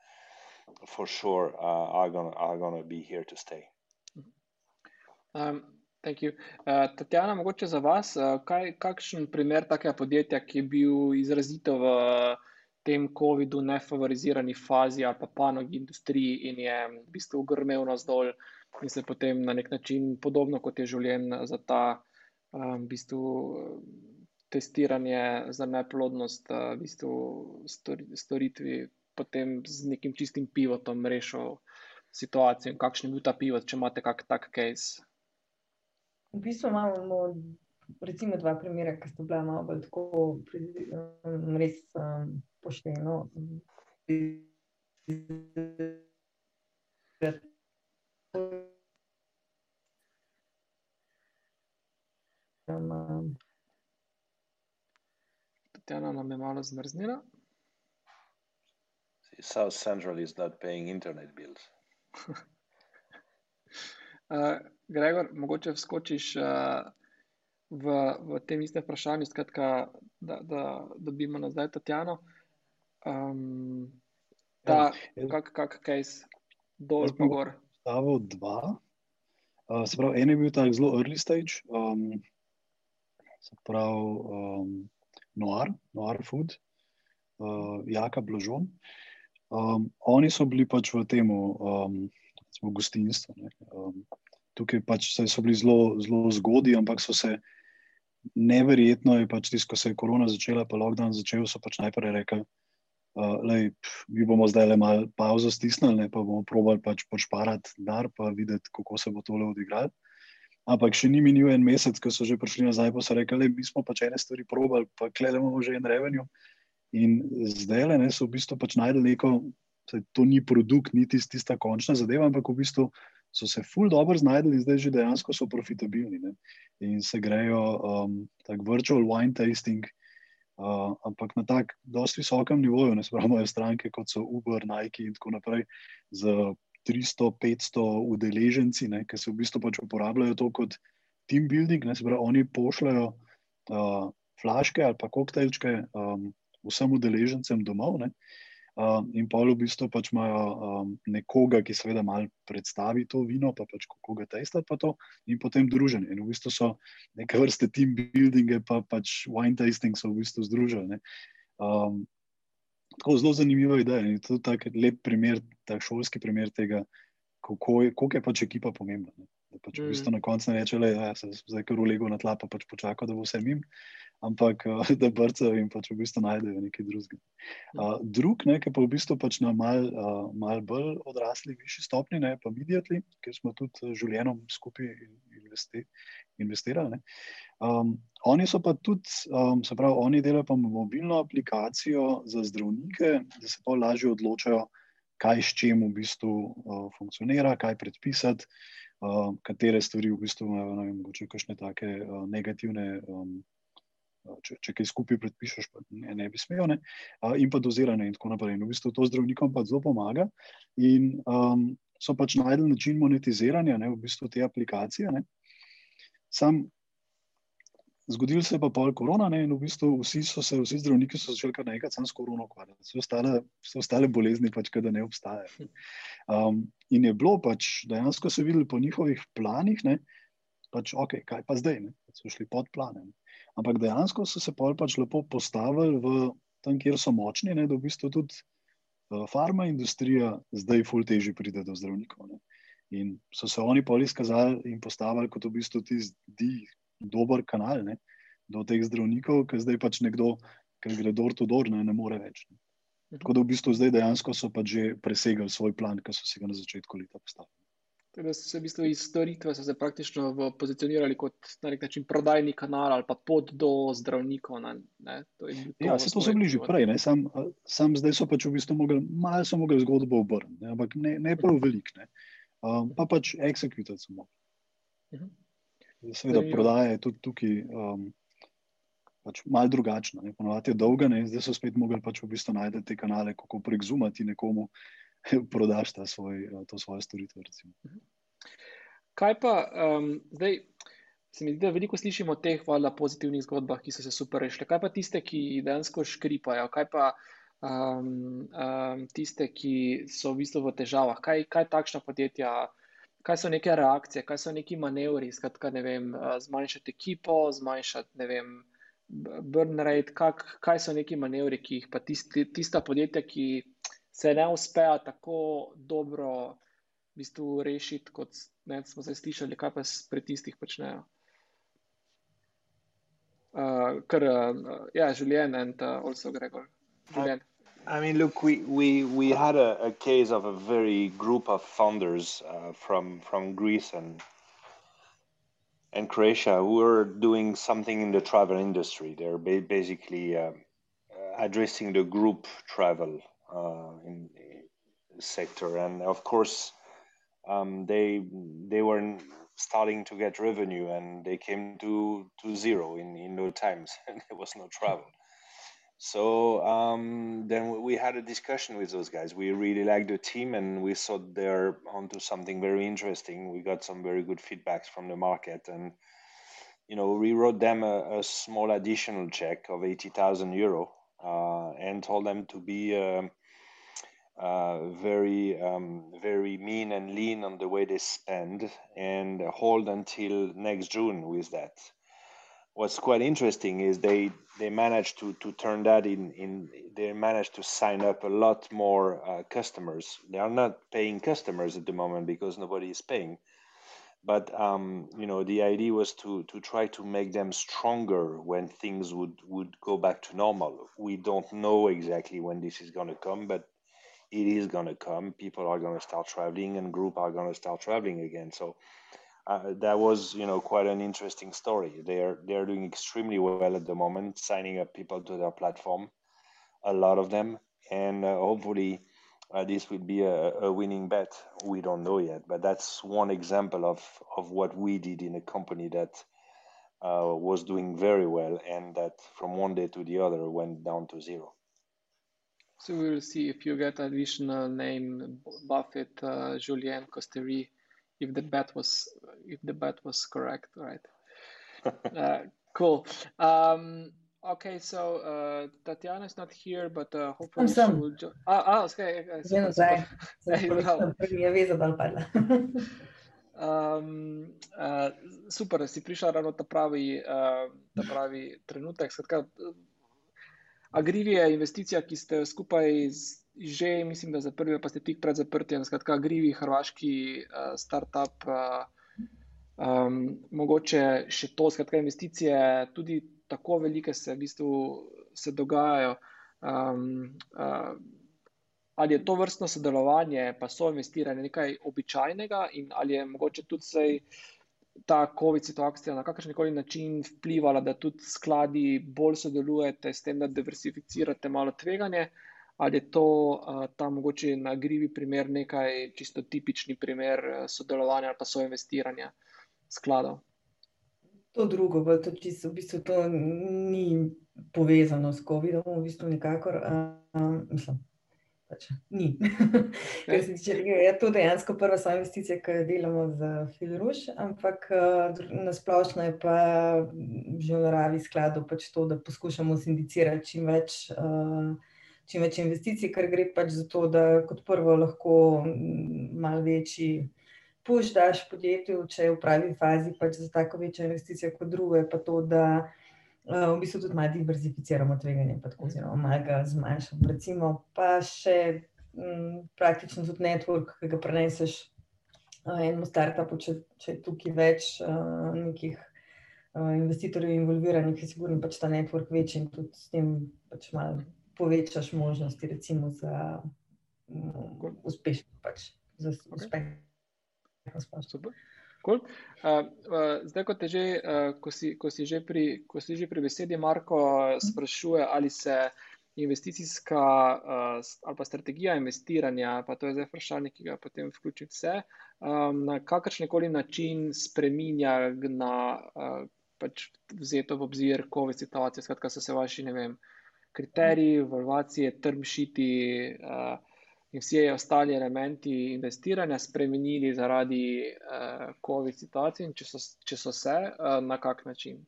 for sure uh, are gonna are gonna be here to stay. Um, Thank you. Uh, Tatjana, mogoče za vas, uh, kaj, kakšen primer takega podjetja, ki je bil izrazito v tem COVID-u nefavorizirani fazi ali pa panogi industriji in je v bistvu grmel na zdol in se potem na nek način podobno kot je življenje za ta um, v bistvu testiranje za neplodnost, uh, v bistvu storitvi, potem z nekim čistim pivotom rešil situacijo in kakšen je bil ta pivot, če imate kak tak case v bistvu imamo recimo dva primera, ki sta bila malo bolj tako um, res um, pošteno. Um, Tatjana nam je malo zmrznila. South Central is not paying internet bills. *laughs* uh, Gregor, mogoče vskočiš uh, v, v tem istem vprašanju, skratka, da, da dobimo nazaj Tatjano. Um, ta, ja, kak, kak case, dol, pogor. Stavil dva. Uh, se pravi, en je bil tak zelo early stage, um, se pravi, um, noir, noir food, uh, jaka bložon. Um, oni so bili pač v tem, um, gostinstvu. Um, tukaj pač so bili zelo, zelo zgodni, ampak so se neverjetno, je pač tisto, ko se je korona začela, pa lockdown začel, so pač najprej rekli. Uh, lej, pf, mi bomo zdaj le malo pauzo stisnili, pa bomo probali pač počparati dar, pa videti, kako se bo tole odigralo. Ampak še ni minil en mesec, ko so že prišli nazaj, pa so rekli, da smo pač ene stvari probali, pa gledamo že en revenue. In zdaj le so v bistvu pač najdel neko, to ni produkt, niti tista končna zadeva, ampak v bistvu so se ful dobro znašli in zdaj že dejansko so profitabilni. Ne? In se grejo um, tako virtual wine tasting, uh, ampak na tak dosti visokem nivoju, ne spravo imajo stranke kot so Uber, Nike in tako naprej. 300-500 udeleženci, ki se v bistvu pač uporabljajo to kot team building, ne, se pravi, oni pošljajo uh, flaške ali pa koktejlčke um, vsem udeležencem domov. Ne, Um, in pa v bistvu pač imajo um, nekoga, ki seveda malo predstavi to vino, pa pač kako ga testa, pa to, in potem druženje. In v bistvu so neke vrste team buildinge, pa pač wine tasting so v bistvu združili. Um, tako zelo zanimiva ideja in to je tak lep primer, tak šolski primer tega, kako je, koliko je pač ekipa pomembna. Ne? Da pač v bistvu mm. na koncu ne reče, da ja, se zdaj kar ulego na tla, pa pač počaka, da bo vse mim ampak uh, *laughs* da brcajo in pač v bistvu najdejo nekaj drugega. Uh, drug, ne, ki pa v bistvu pač na mal, uh, mal bolj odrasli, višji stopni, ne, pa videti, ker smo tudi življenjem skupaj investi, investirali. Um, oni so pa tudi, um, se pravi, oni delajo pa mobilno aplikacijo za zdravnike, da se pa lažje odločajo, kaj s čim v bistvu uh, funkcionira, kaj predpisati. Uh, katere stvari v bistvu imajo, ne vem, mogoče kakšne take uh, negativne um, če, če kaj skupaj predpišeš, pa ne, ne bi smel, ne? in pa doziranje in tako naprej. In v bistvu to zdravnikom pa zelo pomaga. In um, so pač najdel način monetiziranja ne, v bistvu te aplikacije. Ne? Sam zgodil se je pa pol korona ne, in v bistvu vsi, se, vsi zdravniki so začeli kar nekaj sam s korono ukvarjati. Vse ostale, vse ostale bolezni pač kada ne obstajajo. Um, in je bilo pač dejansko se videli po njihovih planih, ne, pač ok, kaj pa zdaj, ne, so šli pod planem. Ampak dejansko so se pač lepo postavili v tam, kjer so močni, ne, da v bistvu tudi uh, farma industrija zdaj ful teži pride do zdravnikov. Ne. In so se oni poli izkazali in postavili kot v bistvu tisti dober kanal ne, do teh zdravnikov, ker zdaj pač nekdo, ki gre dor to dor, ne, ne more več. Ne. Tako da v bistvu zdaj dejansko so pač že presegali svoj plan, ki so si ga na začetku leta postavili. Da so se v bistvu iz storitve se pozicionirali pozicionirali kot na nek način prodajni kanal ali pa pot do zdravnikov. Ne? Ne? To ja, se to so bili že prej, sam, sam zdaj so pač v bistvu mogli, malo so mogli zgodbo obrniti, ampak ne, ne prav velik, ne? Um, pa pač executate samo. Uh mhm. -huh. Seveda prodaja je tudi tukaj um, pač malo drugačna, ponovadi je dolga, ne? zdaj so spet mogli pač v bistvu najti te kanale, kako prek zumati nekomu. *laughs* prodaš ta svoj, eh, to svojo storitev. Recimo. Kaj pa um, zdaj? Se mi zdi, da veliko slišimo o teh valjda pozitivnih zgodbah, ki so se super rešile. Kaj pa tiste, ki dejansko škripajo, kaj pa um, um, tiste, ki so v bistvu v težavah, kaj, kaj takšna podjetja, kaj so neke reakcije, kaj so neki manevri, skratka, ne vem, eh, zmanjšati ekipo, zmanjšati, ne vem, burn rate, kak, kaj so neki manevri, ki jih pa tisti, tista podjetja, ki se ne uspejo tako dobro v bistvu rešiti, kot ne, smo zdaj slišali, kaj pa pri tistih počnejo. Uh, ker, uh, ja, Julien in uh, also Gregor. Julien. I mean, look, we, we, we had a, a case of a very group of founders uh, from, from Greece and, and Croatia who are doing something in the travel industry. They're ba basically uh, addressing the group travel uh, in sector, and of course, um, they they were starting to get revenue, and they came to to zero in in no times, *laughs* and there was no travel. So um, then we had a discussion with those guys. We really liked the team, and we thought they're onto something very interesting. We got some very good feedbacks from the market, and you know, we wrote them a, a small additional check of eighty thousand euro, uh, and told them to be uh, uh, very, um, very mean and lean on the way they spend, and hold until next June with that. What's quite interesting is they they managed to to turn that in in they managed to sign up a lot more uh, customers. They are not paying customers at the moment because nobody is paying but um, you know the idea was to to try to make them stronger when things would would go back to normal. We don't know exactly when this is going to come but it is going to come people are going to start traveling and group are going to start traveling again so uh, that was you know quite an interesting story. They're they're doing extremely well at the moment, signing up people to their platform, a lot of them, and uh, hopefully uh, this will be a, a, winning bet. We don't know yet, but that's one example of of what we did in a company that uh, was doing very well, and that from one day to the other went down to zero. So we will see if you get additional name Buffett, uh, Julien Costeri if the bet was if the bet was correct, right? *laughs* uh, cool. Um, okay, so uh, Tatiana is not here, but uh, hopefully she will join. Ah, ah, okay. Vem zdaj? Prvi je vezal dal padla. Um, uh, super, da si prišla ravno ta pravi, uh, ta pravi trenutek. Skratka, Agrivi je investicija, ki ste skupaj z že, mislim, da zaprli, pa ste tik pred zaprtjem, skratka, grivi, hrvaški uh, startup, uh, um, mogoče še to, skratka, investicije, tudi tako velike se v bistvu se dogajajo. Um, uh, ali je to vrstno sodelovanje, pa so investiranje nekaj običajnega, in ali je mogoče tudi sej, ta COVID situacija na kakršen koli način vplivala, da tudi skladi bolj sodelujete s tem, da diversificirate malo tveganje ali je to uh, ta mogoče na grivi primer, nekaj čisto tipični primer sodelovanja ali pa so investiranja skladov? To drugo, to čisto, v bistvu to ni povezano s COVID-om, v bistvu nikakor. Uh, mislim, pač ni. *laughs* Ker se tiče tega, je to dejansko prva sama investicija, ki jo delamo za Filruš, ampak uh, nasplošno je pa že v naravi skladov pač to, da poskušamo sindicirati čim več. Uh, čim več investicij, ker gre pač za to, da kot prvo lahko malo večji puš daš podjetju, če je v pravi fazi pač za tako večjo investicijo, kot drugo je pa to, da uh, v bistvu tudi malo diverzificiramo tveganje, pa tako oziroma malo ga zmanjšamo. Recimo pa še m, praktično tudi network, ki ga preneseš uh, enemu startupu, če, če je tukaj več uh, nekih uh, investitorjev involviranih, je sigurno pač ta network večji in tudi s tem pač malo povečaš možnosti, recimo, za um, uspešno. Pač, za uspeh. Okay. Cool. Uh, uh, zdaj, ko, že, uh, ko, si, ko, si pri, ko si že pri besedi, Marko sprašuje, ali se investicijska uh, ali pa strategija investiranja, pa to je zdaj vprašanje, ki ga potem vključim vse, um, na kakršen koli način spreminja na uh, pač vzeto v obzir COVID situacije, skratka so se vaši, ne vem, kriteriji, evalvacije, termšiti uh, in vsi ostali elementi investiranja spremenili zaradi uh, COVID situacije, če so, če so se, uh, na kak način?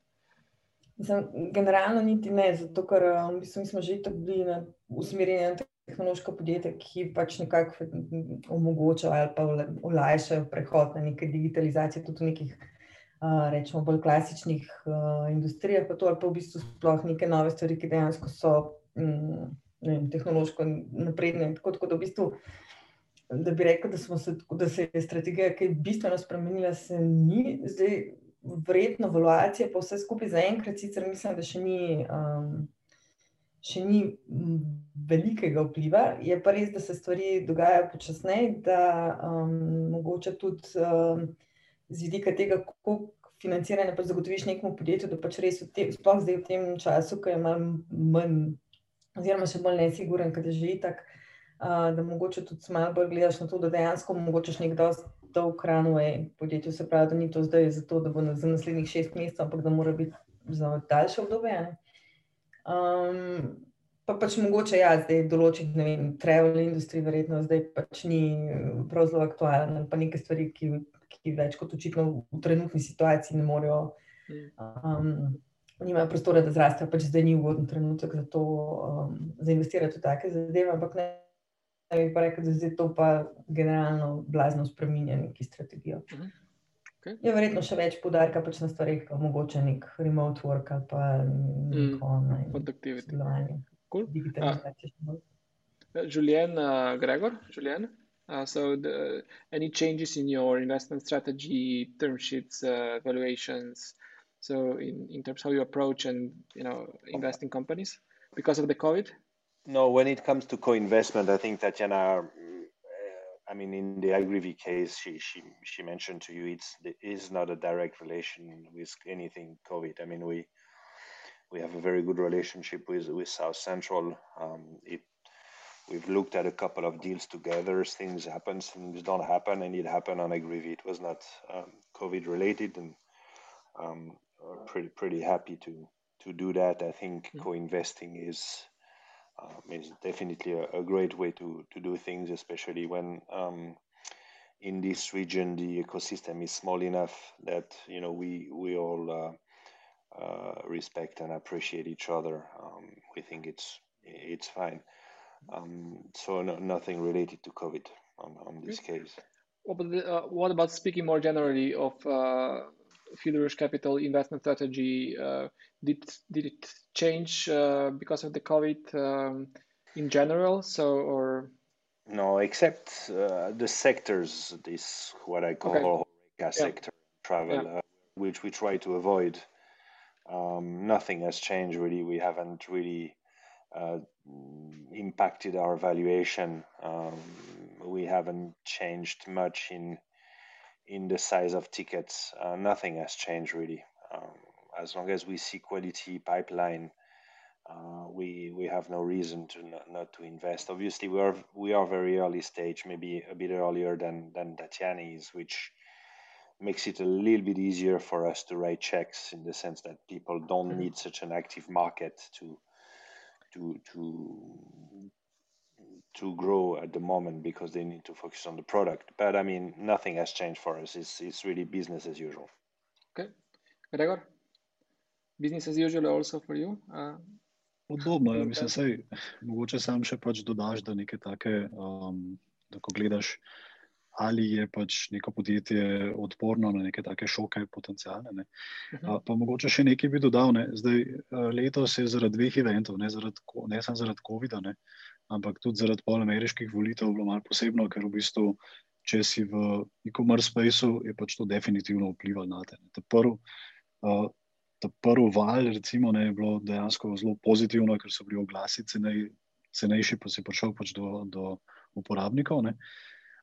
Mislim, generalno niti ne, zato ker v bistvu smo že tako bili na usmerjeni na tehnološko podjetje, ki pač nekako omogočajo ali pa olajšajo prehod na neke digitalizacije, tudi v nekih rečemo, bolj klasičnih uh, industrijah, pa to ali pa v bistvu sploh neke nove stvari, ki dejansko so um, vem, tehnološko napredne. Tako, tako da v bistvu, da bi rekel, da, se, da se je strategija kaj bistveno spremenila, se ni. Zdaj, vredno evaluacija, pa vse skupaj zaenkrat, sicer mislim, da še ni. Um, Še ni velikega vpliva, je pa res, da se stvari dogajajo počasneje, da um, mogoče tudi um, z vidika tega, kako financiranje pač zagotoviš nekemu podjetju, da pač res, te, sploh zdaj v tem času, ko je manj, manj oziroma še bolj nesiguren, kot je že itak, uh, da mogoče tudi malo bolj gledaš na to, da dejansko mogočeš nek dost dolg runway podjetju, se pravi, da ni to zdaj zato, da bo za naslednjih šest mesecev, ampak da mora biti za daljše obdobje. Um, Pa pač mogoče ja, zdaj določiti, ne vem, travel industry verjetno zdaj pač ni prav zelo aktualen, pa neke stvari, ki, ki več kot očitno v trenutni situaciji ne morejo, um, nimajo prostora, da zrastejo, pač zdaj ni ugoden trenutek za to, um, za investirati v take zadeve, ampak ne, ne bi pa rekel, da zdaj to pa generalno blazno spreminja neki strategijo. Okay. Je verjetno še več podarka pač na stvarih, kot mogoče nek remote work ali pa neko online Productivity. sodelovanje. Cool. Uh, Julien uh, Gregor, Julien. Uh, so, the, any changes in your investment strategy, term sheets, uh, valuations, so in, in terms of how you approach and you know invest in companies because of the COVID? No, when it comes to co-investment, I think Tatiana, uh, I mean, in the Agrivy case, she she she mentioned to you it's it is not a direct relation with anything COVID. I mean, we we have a very good relationship with with South Central. Um, it we've looked at a couple of deals together. Things happen, things don't happen, and it happened on Agrivy. It was not um, COVID related, and um, we're pretty pretty happy to to do that. I think Mhm. co-investing is um, is definitely a, a great way to to do things, especially when um, in this region the ecosystem is small enough that you know we we all uh, uh, respect and appreciate each other. Um, we think it's it's fine. Um, so no, nothing related to COVID on, on this case. What about, the, uh, what about speaking more generally of Fieldrush Capital investment strategy? Uh, did did it change uh, because of the COVID um, in general? So or No, except uh, the sectors, this what I call Okay. HoReCa sector travel, Yeah. uh, which we try to avoid. Um, nothing has changed really. We haven't really uh, impacted our valuation. Um, we haven't changed much in in the size of tickets. Uh, nothing has changed really. Um, as long as we see quality pipeline, uh, we we have no reason to not, not to invest. Obviously, we are we are very early stage, maybe a bit earlier than than Tatiana is, which makes it a little bit easier for us to write checks in the sense that people don't Mhm. need such an active market to to to to grow at the moment because they need to focus on the product. But I mean, nothing has changed for us. It's it's really business as usual. okay, Gregor, business as usual also for you. Uh, Podobno, ja, mislim, sej, mogoče sam še pač dodaš, da nekaj take, um, da ko gledaš, ali je pač neko podjetje odporno na neke take šoke potencijalne. Ne. Mhm. A, Pa mogoče še nekaj bi dodal. Ne. Zdaj, a, letos je zaradi dveh eventov, ne, zaradi, ne samo zaradi COVID-a, ne, ampak tudi zaradi pol ameriških volitev bilo malo posebno, ker v bistvu, če si v e-commerce spaceu, je pač to definitivno vplivalo na te. Ta prvi, a, ta prvi val, recimo, ne, je bilo dejansko zelo pozitivno, ker so bili oglasi cenej, cenejši, pa si prišel pač do, do uporabnikov. Ne.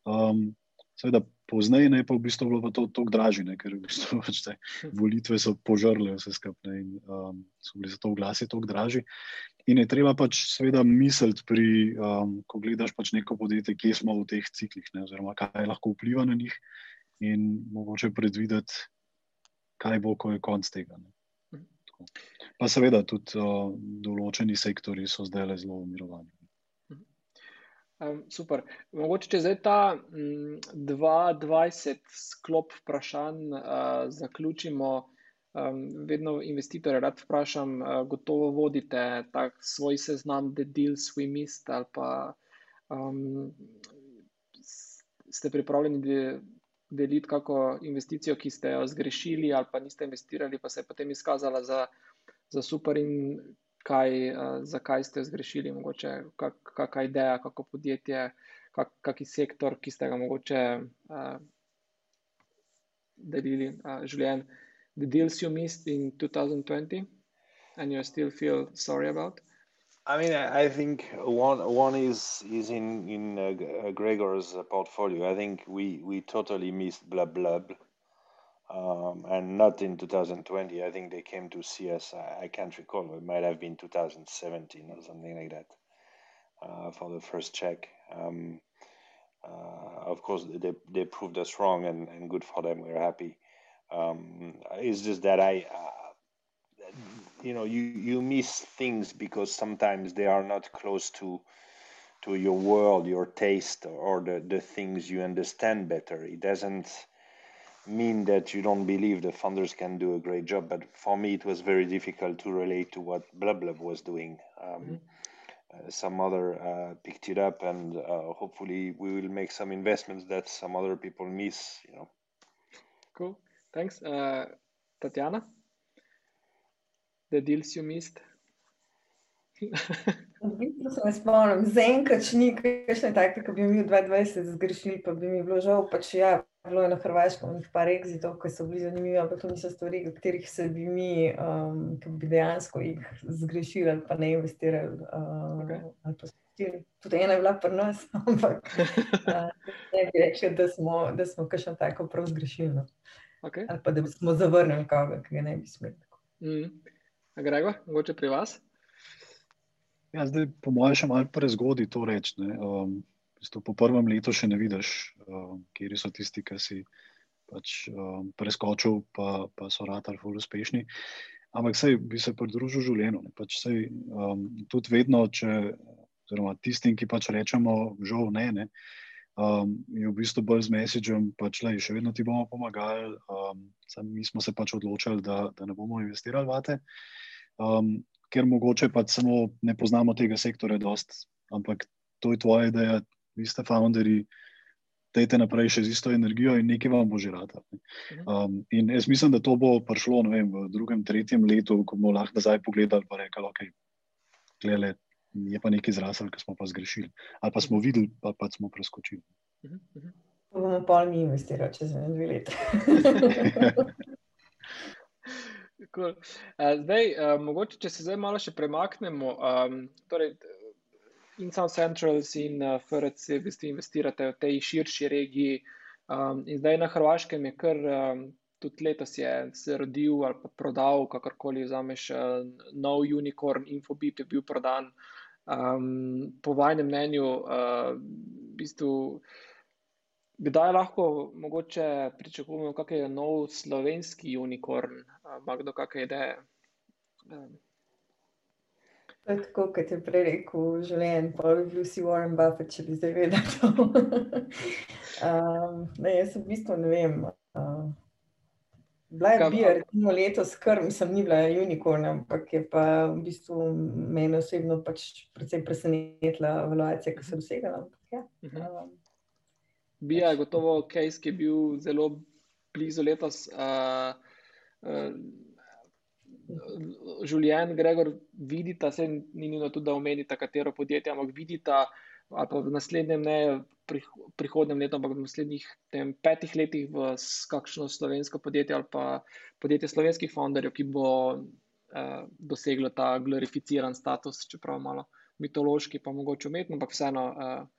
Um, seveda, pozneje ne, pa v bistvu bilo pa to tako dražje, ne, ker v bistvu pač te volitve so požrle vse skupaj in um, so bili zato oglasi tako dražji. In je treba pač seveda misliti, pri, um, ko gledaš pač neko podjetje, kje smo v teh ciklih, ne, oziroma kaj lahko vpliva na njih, in mogoče predvideti, kaj bo, ko je konc tega. Ne. Tako. Pa seveda tudi uh, določeni sektori so zdaj le zelo umirovani. Um, super. Mogoče, če zdaj ta mm, 22 sklop vprašanj uh, zaključimo, um, vedno investitore rad vprašam, uh, gotovo vodite tak svoj seznam The Deals We Missed ali pa um, ste pripravljeni de, deliti kako investicijo, ki ste jo zgrešili ali pa niste investirali, pa se je potem izkazala za, za super in kaj, uh, zakaj ste jo zgrešili, mogoče kak, kakšna ideja, kako podjetje, kak, kaki sektor, ki ste ga mogoče uh, delili, uh, življenj. The deals you missed in 2020 and you still feel sorry about? I mean, I think one one is is in in uh, uh, Gregor's portfolio. I think we we totally missed blah blah, um, and not in 2020. I think they came to see us. I, I can't recall. It might have been 2017 or something like that uh, for the first check. Um, uh, of course, they they proved us wrong, and, and good for them. We're happy. Um, it's just that I. Uh, you know you you miss things because sometimes they are not close to to your world, your taste, or the the things you understand better. It doesn't mean that you don't believe the founders can do a great job, but for me it was very difficult to relate to what Blub was doing. Um, mm-hmm. uh, some other uh, picked it up, and uh, hopefully we will make some investments that some other people miss. You know. Cool. Thanks, uh, Tatiana. The deals you missed. *laughs* Vidno se ne spomnim, zaenkrat ni kakšne take, ki bi mi v 2020 zgrešili, pa bi mi bilo žal. Pač ja, bilo je na Hrvaškem nekaj par exitov, ki so bili zanimivi, ampak to niso stvari, o katerih se bi mi, um, ki bi dejansko jih zgrešili ali pa ne investirali. Uh, okay. Tudi ena je bila pri nas, *laughs* ampak *laughs* uh, ne bi rekli, da smo, da smo kakšno tako prav zgrešili. Okay. Ali pa da smo zavrnili koga, ki ga ne bi smeli. Mm. Gregor, mogoče pri vas? Ja, zdaj, po mojem, še malo prezgodaj to reči. Um, po prvem letu še ne vidiš, um, kje so tisti, ki si pač, um, preskočil, pa, pa so ratali zelo uspešni. Ampak sej, bi se pridružil življenju. Pač sej, um, tudi vedno, če, oziroma tistim, ki pač rečemo, žal ne, ne um, je v bistvu bolj z mesičem, pač le, še vedno ti bomo pomagali. Um, mi smo se pač odločili, da, da ne bomo investirali v te. Um, ker mogoče pa samo ne poznamo tega sektorja dost, ampak to je tvoja ideja, vi ste founderji, dajte naprej še z isto energijo in nekaj vam bo že rata. Mhm. Um, in jaz mislim, da to bo prišlo vem, v drugem, tretjem letu, ko bomo lahko nazaj pogledali in rekli, ok, gledaj, je pa nekaj zrasel, ki smo pa zgrešili. Ali pa smo mhm. videli, pa, pa smo preskočili. Mhm, bomo pa mi investirali čez dve leti. *laughs* Cool. Uh, zdaj, uh, mogoče, če se zdaj malo še premaknemo, um, torej, in South Central in uh, FRC, v bistvu investirate v tej širši regiji. Um, in zdaj na Hrvaškem je kar, um, tudi letos je se rodil ali pa prodal, kakorkoli vzameš, uh, nov unicorn, Infobip je bil prodan. Um, po vajnem mnenju, uh, bistvu. Kdaj lahko mogoče pričakujemo, kakšen je nov slovenski unikorn, ima kdo kakšne ideje? Tako kot je prej rekel, življenje, pa bi bil si Warren Buffett, če bi zdaj vedel. um, *laughs* ne, jaz v bistvu ne vem. Uh, bila je bila, recimo, letos, kar mislim, ni bila unikorn, ampak je pa v bistvu meni osebno pač predvsem presenetila evaluacija, ki sem dosegala. Ja, um, Bija je gotovo case, ki je bil zelo blizu letos. Uh, uh, Življen, Gregor, vidita, se ni nujno tudi, da omenita, katero podjetje, ampak vidita, ali pa v naslednjem, ne prih, prihodnem letu, ampak v naslednjih tem, petih letih, v kakšno slovensko podjetje ali pa podjetje slovenskih founderjev, ki bo uh, doseglo ta glorificiran status, čeprav malo mitološki, pa mogoče umetno, ampak vseeno. Uh,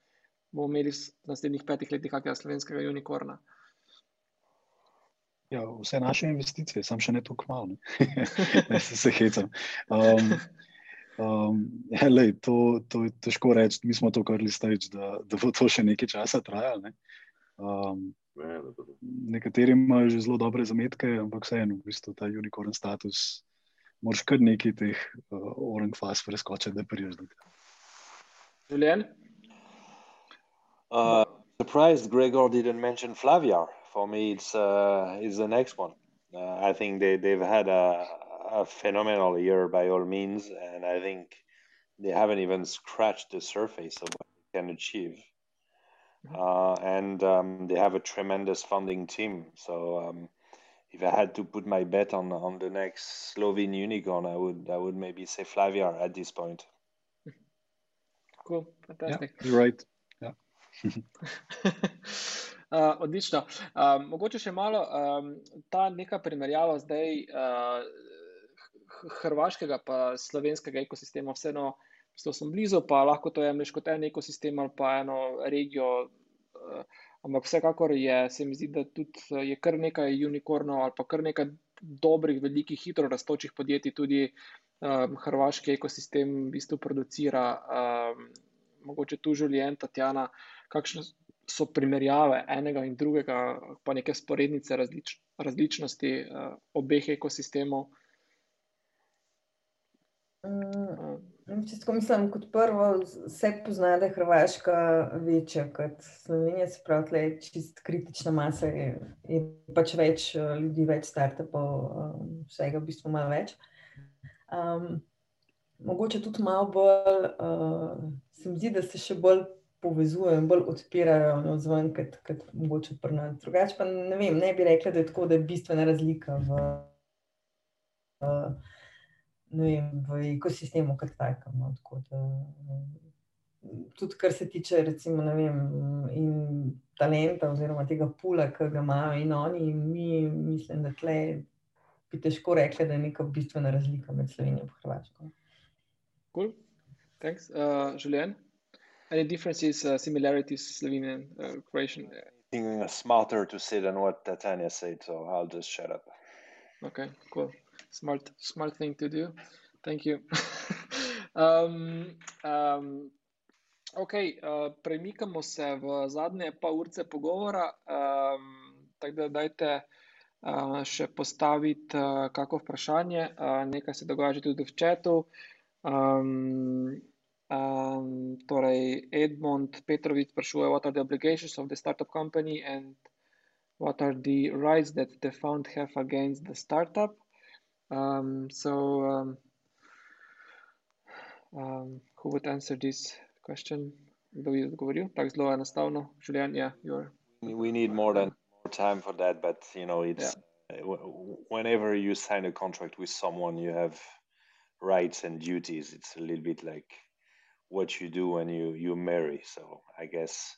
bomo imeli v naslednjih petih letih kakega slovenskega unikorna. Ja, vse naše investicije, sam še ne tako malo, *laughs* ne se, se hecam. Um, um, *laughs* ja, lej, to, to je težko reči, mi smo to kar listavič, da, da bo to še nekaj časa trajalo. Ne. Um, nekateri imajo že zelo dobre zametke, ampak vseeno, v bistvu ta unikorn status, moraš kar nekaj teh uh, orang faz preskočiti, da priješ do tega. Julian? Uh, surprised Gregor didn't mention Flavia. For me, it's uh, it's the next one. Uh, I think they they've had a, a phenomenal year by all means, and I think they haven't even scratched the surface of what they can achieve. Mm-hmm. Uh, and um, they have a tremendous funding team. So um, if I had to put my bet on on the next Slovene unicorn, I would I would maybe say Flavia at this point. *laughs* Cool, fantastic. Yeah, you're right. *laughs* Uh, odlično. Um, mogoče še malo um, ta neka primerjava zdaj uh, hrvaškega in slovenskega ekosistema. Vseeno, zelo sem blizu, pa lahko to jemliš kot en ekosistem ali pa eno regijo. Uh, ampak vsekakor je, se mi zdi, da tudi je kar nekaj unikornov ali pa kar nekaj dobrih, velikih, hitro raztočih podjetij, tudi um, hrvaški ekosistem v bistvu producira. Um, mogoče tu življenje, Tatjana, kakšne so primerjave enega in drugega, pa neke sporednice različ, različnosti uh, obeh ekosistemov. Mm, če mislim, kot prvo, se pozna, da je Hrvaška večja kot Slovenija, se pravi, da je čist kritična masa, je, je pač več eh, ljudi, več startupov, um, vsega v bistvu malo več. Um, mogoče tudi malo bolj, uh, se mi zdi, da se še bolj povezujejo in bolj odpirajo na zven, kot, kot mogoče pri nas. Drugače pa ne vem, ne bi rekla, da je tako, da je bistvena razlika v. Uh, vem, v ekosistemu, kot takem. No, tudi, kar se tiče, recimo, vem, talenta, oziroma tega pula, ki ga imajo in oni, in mi, mislim, da tle bi težko rekli, da je neka bistvena razlika med Slovenijo in Hrvaško. Cool. Thanks. Uh, Julian, any differences, uh, similarities, Slovenian, uh, Croatian? I think it's smarter to say than what Tatiana said, so I'll just shut up. Okay, cool. Smart smart thing to do. Thank you. *laughs* Um, um, ok uh, premikamo se v zadnje pa urce pogovora um, tako da dajte uh, še postaviti uh, kako vprašanje uh, nekaj se dogaja že tudi v četu um, um, torej Edmond Petrovic sprašuje what are the obligations of the startup company and what are the rights that the fund have against the startup Um, so, um, um, who would answer this question? Odgovoril? Tako zelo enostavno. Julian, yeah, you're. We need more than more time for that, but you know, it's yeah. whenever you sign a contract with someone, you have rights and duties. It's a little bit like what you do when you you marry. So I guess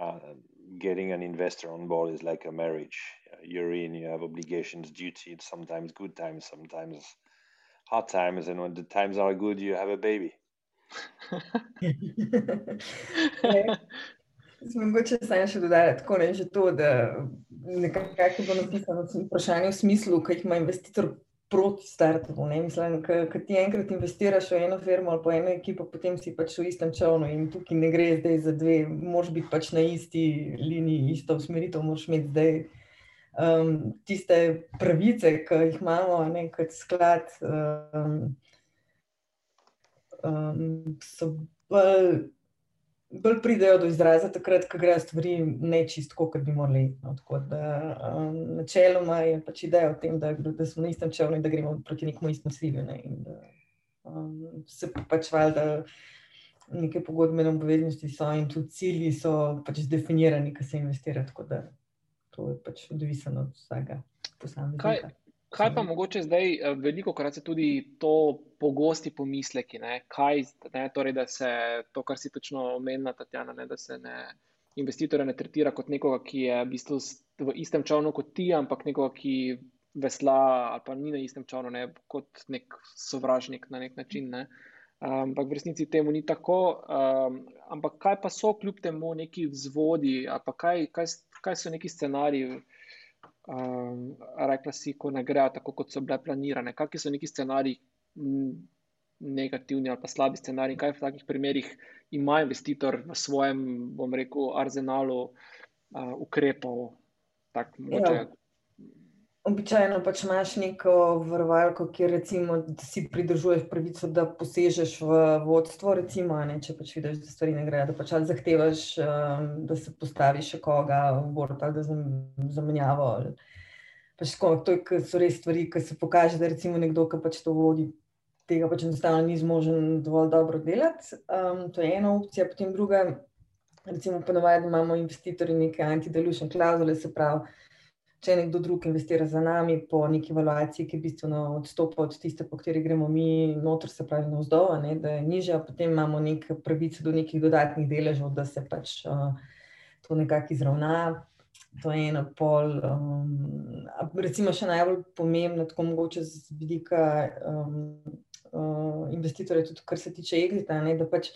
uh, getting an investor on board is like a marriage. You're in, you have obligations, duties, sometimes good times, sometimes hard times, and when the times are good, you have a baby. *laughs* Mogoče sem še dodala tako ne že to, da nekako bo napisano v vprašanju v smislu, kaj ima investitor proti startupu. Mislim, da ti enkrat investiraš v eno firmo ali pa eno ekipo, potem si pač v istem čovnu in tukaj ne gre zdaj za dve, moraš biti pač na isti liniji, isto usmeritev, moraš imeti zdaj um, tiste pravice, ki jih imamo, ne kot sklad. Um, um, so bolj bolj pridejo do izraza takrat, ko grejo stvari nečistko, kot bi morali. No, tako da um, načeloma je pač ideja o tem, da, da smo na istem čevlju in da gremo proti nekemu istemu cilju. Ne, in da um, se pač valjda neke pogodbene obveznosti so in tudi cilji so pač definirani, ko se investira. Tako da to je pač odvisno od vsega posameznika. Kaj pa mogoče zdaj, eh, veliko krat se tudi to pogosti pomisleki, ne? kaj, ne, torej, da se to, kar si točno omenila, Tatjana, ne, da se ne investitore ne tretira kot nekoga, ki je v bistvu v istem čovnu kot ti, ampak nekoga, ki vesla ali pa ni na istem čovnu, ne, kot nek sovražnik na nek način. Ne? Ampak v resnici temu ni tako. Um, ampak kaj pa so kljub temu neki vzvodi, ali kaj, kaj, kaj so neki scenariji? Um, rekla si, ko ne grejo tako, kot so bile planirane. Kakšni so neki scenariji, negativni ali pa slabi scenariji, kaj v takih primerih ima investitor v svojem, bom rekel, arzenalu uh, ukrepov. Tak, mogoče, ja. Običajno pač imaš neko varovalko, kjer recimo, si pridržuješ pravico, da posežeš v vodstvo, recimo, ne, če pač vidiš, da stvari ne grejo, da pač zahtevaš, um, da se postavi še koga v boru, tako da zamenjavo. Pač tako, to so res stvari, ki se pokaže, da recimo nekdo, ki pač to vodi, tega pač enostavno ni zmožen dovolj dobro delati. Um, to je ena opcija, potem druga, recimo ponovadi imamo investitorji neke anti-dilution klauzule, se pravi, če nekdo drug investira za nami po neki evaluaciji, ki bistveno odstopa od tiste, po kateri gremo mi noter, se pravi na vzdolj, da je nižja, potem imamo nekaj pravice do nekih dodatnih deležev, da se pač uh, to nekako izravna. To je ena pol. Um, recimo še najbolj pomembno, tako mogoče z vidika um, uh, investitorja, tudi kar se tiče exita, ne, da pač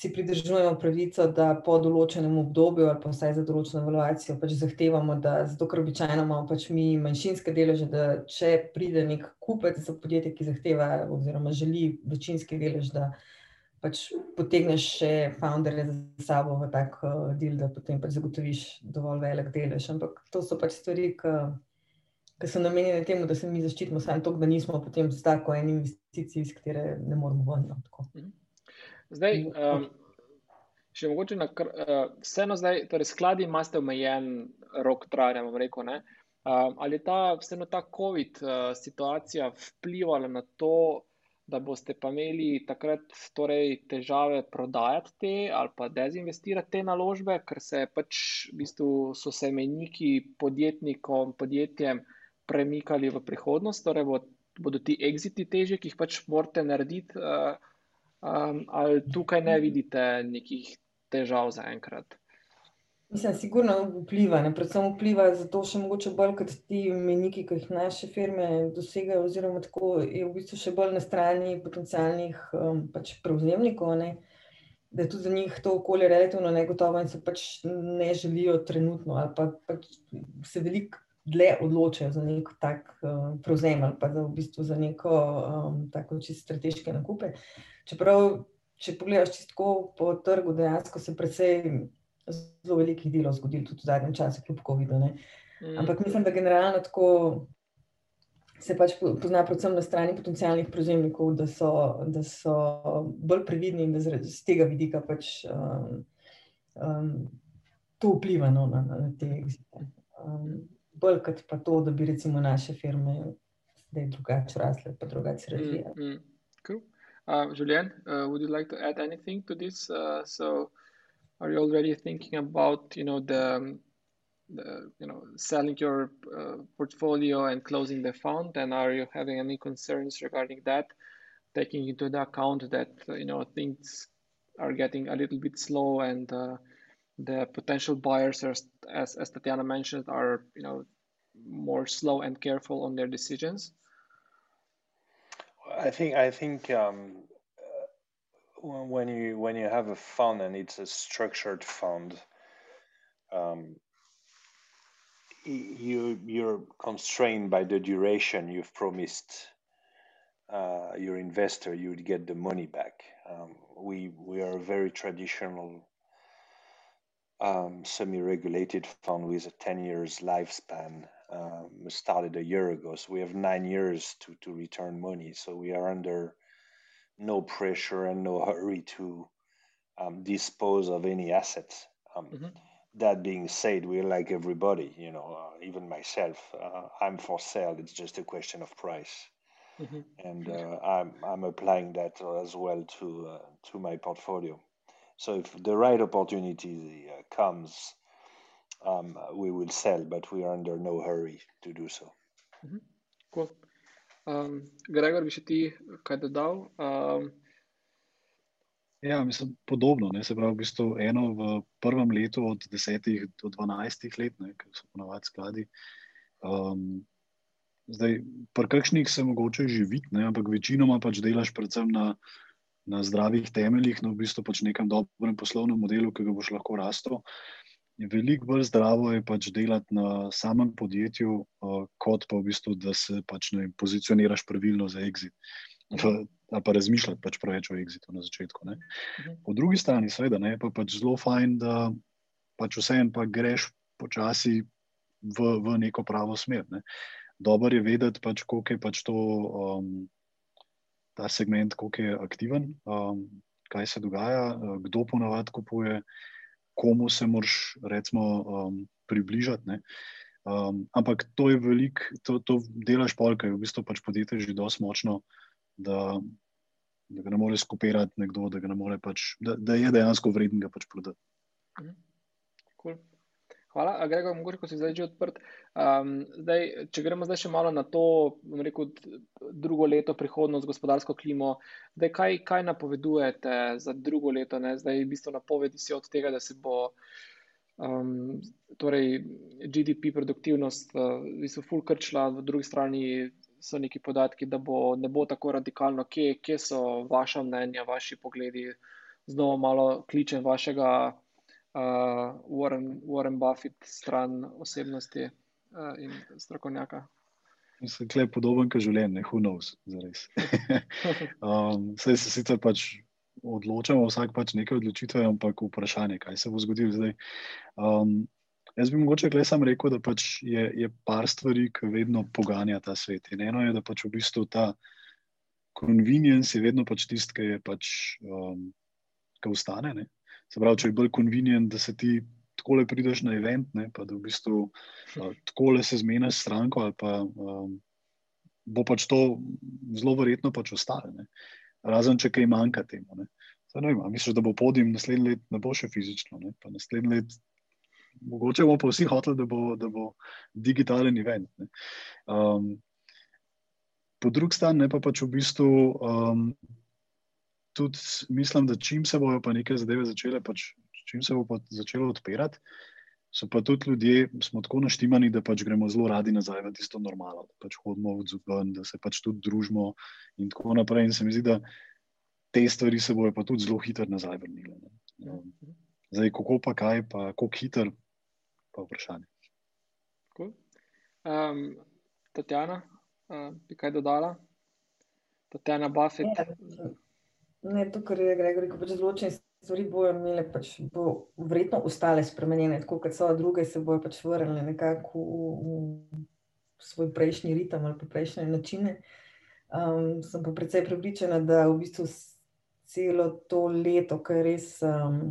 si pridržujemo pravico, da po določenem obdobju ali pa vsaj za določeno evaluacijo pač zahtevamo, da zato, ker običajno imamo pač mi manjšinske deleže, da če pride nek kupec za podjetje, ki zahteva oziroma želi večinski delež, da pač potegneš še founderje za sabo v tak uh, del, da potem pač zagotoviš dovolj velik delež. Ampak to so pač stvari, ki so namenjene temu, da se mi zaščitimo, samo to, da nismo potem z tako eno investicijo, iz katere ne moremo ven. Zdaj, um, še mogoče na kar, uh, vseeno zdaj, torej skladi imate omejen rok trajanja, bom rekel, ne? Um, ali je ta, vseeno ta COVID uh, situacija vplivala na to, da boste pa imeli takrat torej, težave prodajati te ali pa dezinvestirati te naložbe, ker se pač v bistvu so se meniki podjetnikom, podjetjem premikali v prihodnost, torej bo, bodo ti exiti težji, ki jih pač morate narediti, uh, um, ali tukaj ne vidite nekih težav zaenkrat. Mislim, sigurno vpliva, ne? predvsem vpliva zato še mogoče bolj kot ti meniki, ki jih naše firme dosegajo, oziroma tako je v bistvu še bolj na strani potencijalnih um, pač prevzemnikov, ne? da je tudi za njih to okolje relativno negotovo in se pač ne želijo trenutno ali pa pač se veliko dlje odločajo za nek tak uh, prevzem ali pa za, v bistvu za neko um, tako čisto strateške nakupe. Čeprav, če pogledaš čisto po trgu, dejansko se precej zelo velikih delov zgodilo tudi v zadnjem času, kljub COVID-u. Mm. Ampak mislim, da generalno tako se pač pozna, predvsem na strani potencijalnih prevzemnikov, da so, da so bolj previdni in da z tega vidika pač um, um, to vpliva no, na, na te exite. Um, pa to, da bi recimo naše firme zdaj drugače rasle, pa drugače razvijale. Mm, mm. Cool. Uh, Julien, uh, would you like to add anything to this? Uh, so, are you already thinking about you know the, the you know selling your uh, portfolio and closing the fund and are you having any concerns regarding that taking into account that you know things are getting a little bit slow and uh, the potential buyers are, as, as tatiana mentioned are you know more slow and careful on their decisions i think i think um, when you when you have a fund and it's a structured fund, um, you you're constrained by the duration you've promised uh, your investor you would get the money back. Um, we we are a very traditional um, semi-regulated fund with a 10 years lifespan. Um, started a year ago, so we have nine years to to return money. So we are under no pressure and no hurry to um, dispose of any assets. Um, mm-hmm. That being said, we're like everybody, you know, uh, even myself. Uh, I'm for sale. It's just a question of price, mm-hmm. and uh, I'm I'm applying that as well to uh, to my portfolio. So if the right opportunity uh, comes, um, we will sell, but we are under no hurry to do so. Mm-hmm. Cool. Um, Gregor, bi še ti kaj dodal? Um, ja, mislim, podobno. Ne, se pravi, v bistvu eno v prvem letu od 10 do 12 let, ki so ponovadi skladi. Um, zdaj, pri kakšnih se mogoče živiti, ampak večinoma pač delaš predvsem na, na zdravih temeljih, na no, v bistvu pač nekem dobrem poslovnem modelu, ki ga boš lahko rastel veliko bolj zdravo je pač delati na samem podjetju, uh, kot pa v bistvu, da se pač ne pozicioniraš pravilno za exit. Ali pa razmišljati pač preveč o exitu na začetku. Ne. Mhm. Po drugi strani, seveda, je pa pač zelo fajn, da pač vseeno pa greš počasi v, v neko pravo smer. Ne. Dobro je vedeti, pač, koliko je pač to, um, ta segment, koliko je aktiven, um, kaj se dogaja, kdo ponavadi kupuje komu se moraš recimo, um, približati. Um, ampak to je veliko, to, to delaš pol, ker je v bistvu pač podjetje že dosti močno, da, da ga ne more skopirati nekdo, da, more pač, da, da je dejansko vreden ga pač prodati. Mhm. Cool. Hvala, Gregor, mogoče, ko si zdaj že odprt. Um, zdaj, če gremo zdaj še malo na to, rekel, drugo leto, prihodnost, gospodarsko klimo, zdaj, kaj, kaj napovedujete za drugo leto? Ne? Zdaj, v bistvu napovedi si od tega, da se bo um, torej GDP produktivnost uh, v bistvu full krčila, v drugi strani so neki podatki, da bo, ne bo tako radikalno. Kje, kje so vaša mnenja, vaši pogledi? Znova malo kličem vašega uh, Warren, Warren Buffett, stran osebnosti uh, in strokovnjaka. Mislim, da je podoben kot življenje, who knows, zares. *laughs* um, Saj se sicer pač odločamo, vsak pač nekaj odločitve, ampak vprašanje, kaj se bo zgodilo zdaj. Um, Jaz bi mogoče le sam rekel, da pač je, je par stvari, ki vedno poganja ta svet. In eno je, da pač v bistvu ta convenience je vedno pač tisti, ki je pač, um, ki ustane. Ne? Se pravi, če je bolj convenient, da se ti tako le prideš na event, ne? pa da v bistvu uh, tako le se zmeniš s stranko, ali pa um, bo pač to zelo verjetno pač ostalo. Razen če kaj manjka temu. Mislim, da bo podijem naslednji let, ne bo še fizično, ne? pa naslednji let mogoče bomo pa vsi hoteli, da bo, da bo digitalen event. Um, po drugi strani pa pač v bistvu um, tudi mislim, da čim se bojo pa neke zadeve začele, pač, čim se bo pa začelo odpirati. So pa tudi ljudje, smo tako naštimani, da pač gremo zelo radi nazaj v tisto normalo, da pač hodimo v zuben, da se pač tudi družimo in tako naprej. In se mi zdi, da te stvari se bojo pa tudi zelo hitro nazaj vrnile. Um, Zdaj, kako pa kaj, pa kako hiter, pa vprašanje. Cool. Um, Tatjana, uh, bi kaj dodala? Tatjana Buffet. Ja, ne, to, kar je Gregor rekel, pač zločine stvari bojo imele, pač bo vredno ostale spremenjene, tako kot so druge, se bojo pač vrnile nekako v, v svoj prejšnji ritem ali pa prejšnje načine. Um, sem pa predvsej prepričana, da v bistvu celo to leto, ki je res. Um,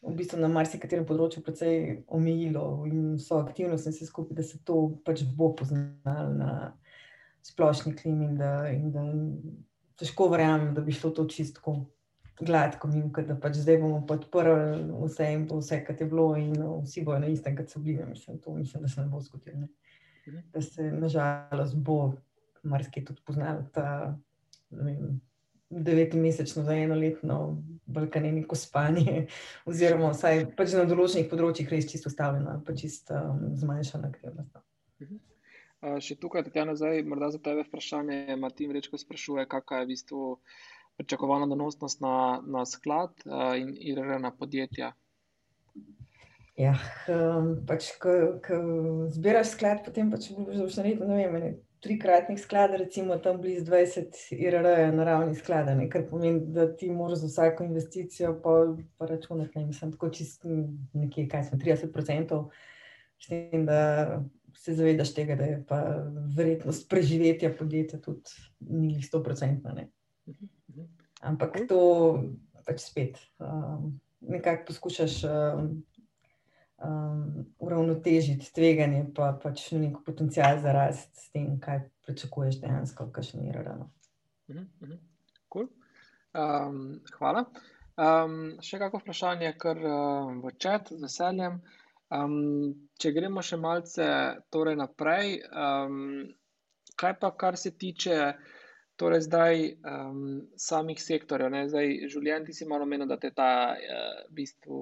v bistvu na marsikaterem področju precej omejilo in so aktivnosti vse skupaj, da se to pač bo poznalo na splošni klimi in da, in da težko verjamem, da bi šlo to čistko gladko mimo, da pač zdaj bomo podprli vse in vse, kar je bilo in vsi bojo na istem, kot so bili. Mislim, to mislim, da se ne bo zgodilo. Ne. Da se nažalost bo marsikaj tudi poznalo ta, vem, devetmesečno za eno letno balkaneniko spanje, *laughs* oziroma vsaj pač na določenih področjih res čisto stavljeno, pa čisto um, zmanjšana aktivnost. Uh, še tukaj, Tatjana, zdaj morda za tebe vprašanje. Martin Rečko sprašuje, kakšna je v bistvu pričakovana donosnost na, na sklad uh, in IRR na podjetja. Ja, pač, ko zbiraš sklad, potem pač boš naredil, ne vem, trikratnih skladov, recimo tam blizu 20 IRR na ravni sklada, ne? kar pomeni, da ti moraš za vsako investicijo pa, pa računati, ne mislim, tako čist nekje, kaj smo, 30%, s tem, da se zavedaš tega, da je pa verjetnost preživetja podjetja tudi ni 100%. Ne? Ampak to pač spet um, nekako poskušaš. Um, um, uravnotežiti tveganje, pa pač nek potencial za rast s tem, kaj pričakuješ dejansko, kaj še ni rado. Cool. Um, hvala. Um, še kako vprašanje, kar uh, v čat z veseljem. Um, če gremo še malce torej naprej, um, kaj pa kar se tiče Torej, zdaj um, samih sektorjev, ne? zdaj življenj, ti si malo menil, da te ta uh, bistvu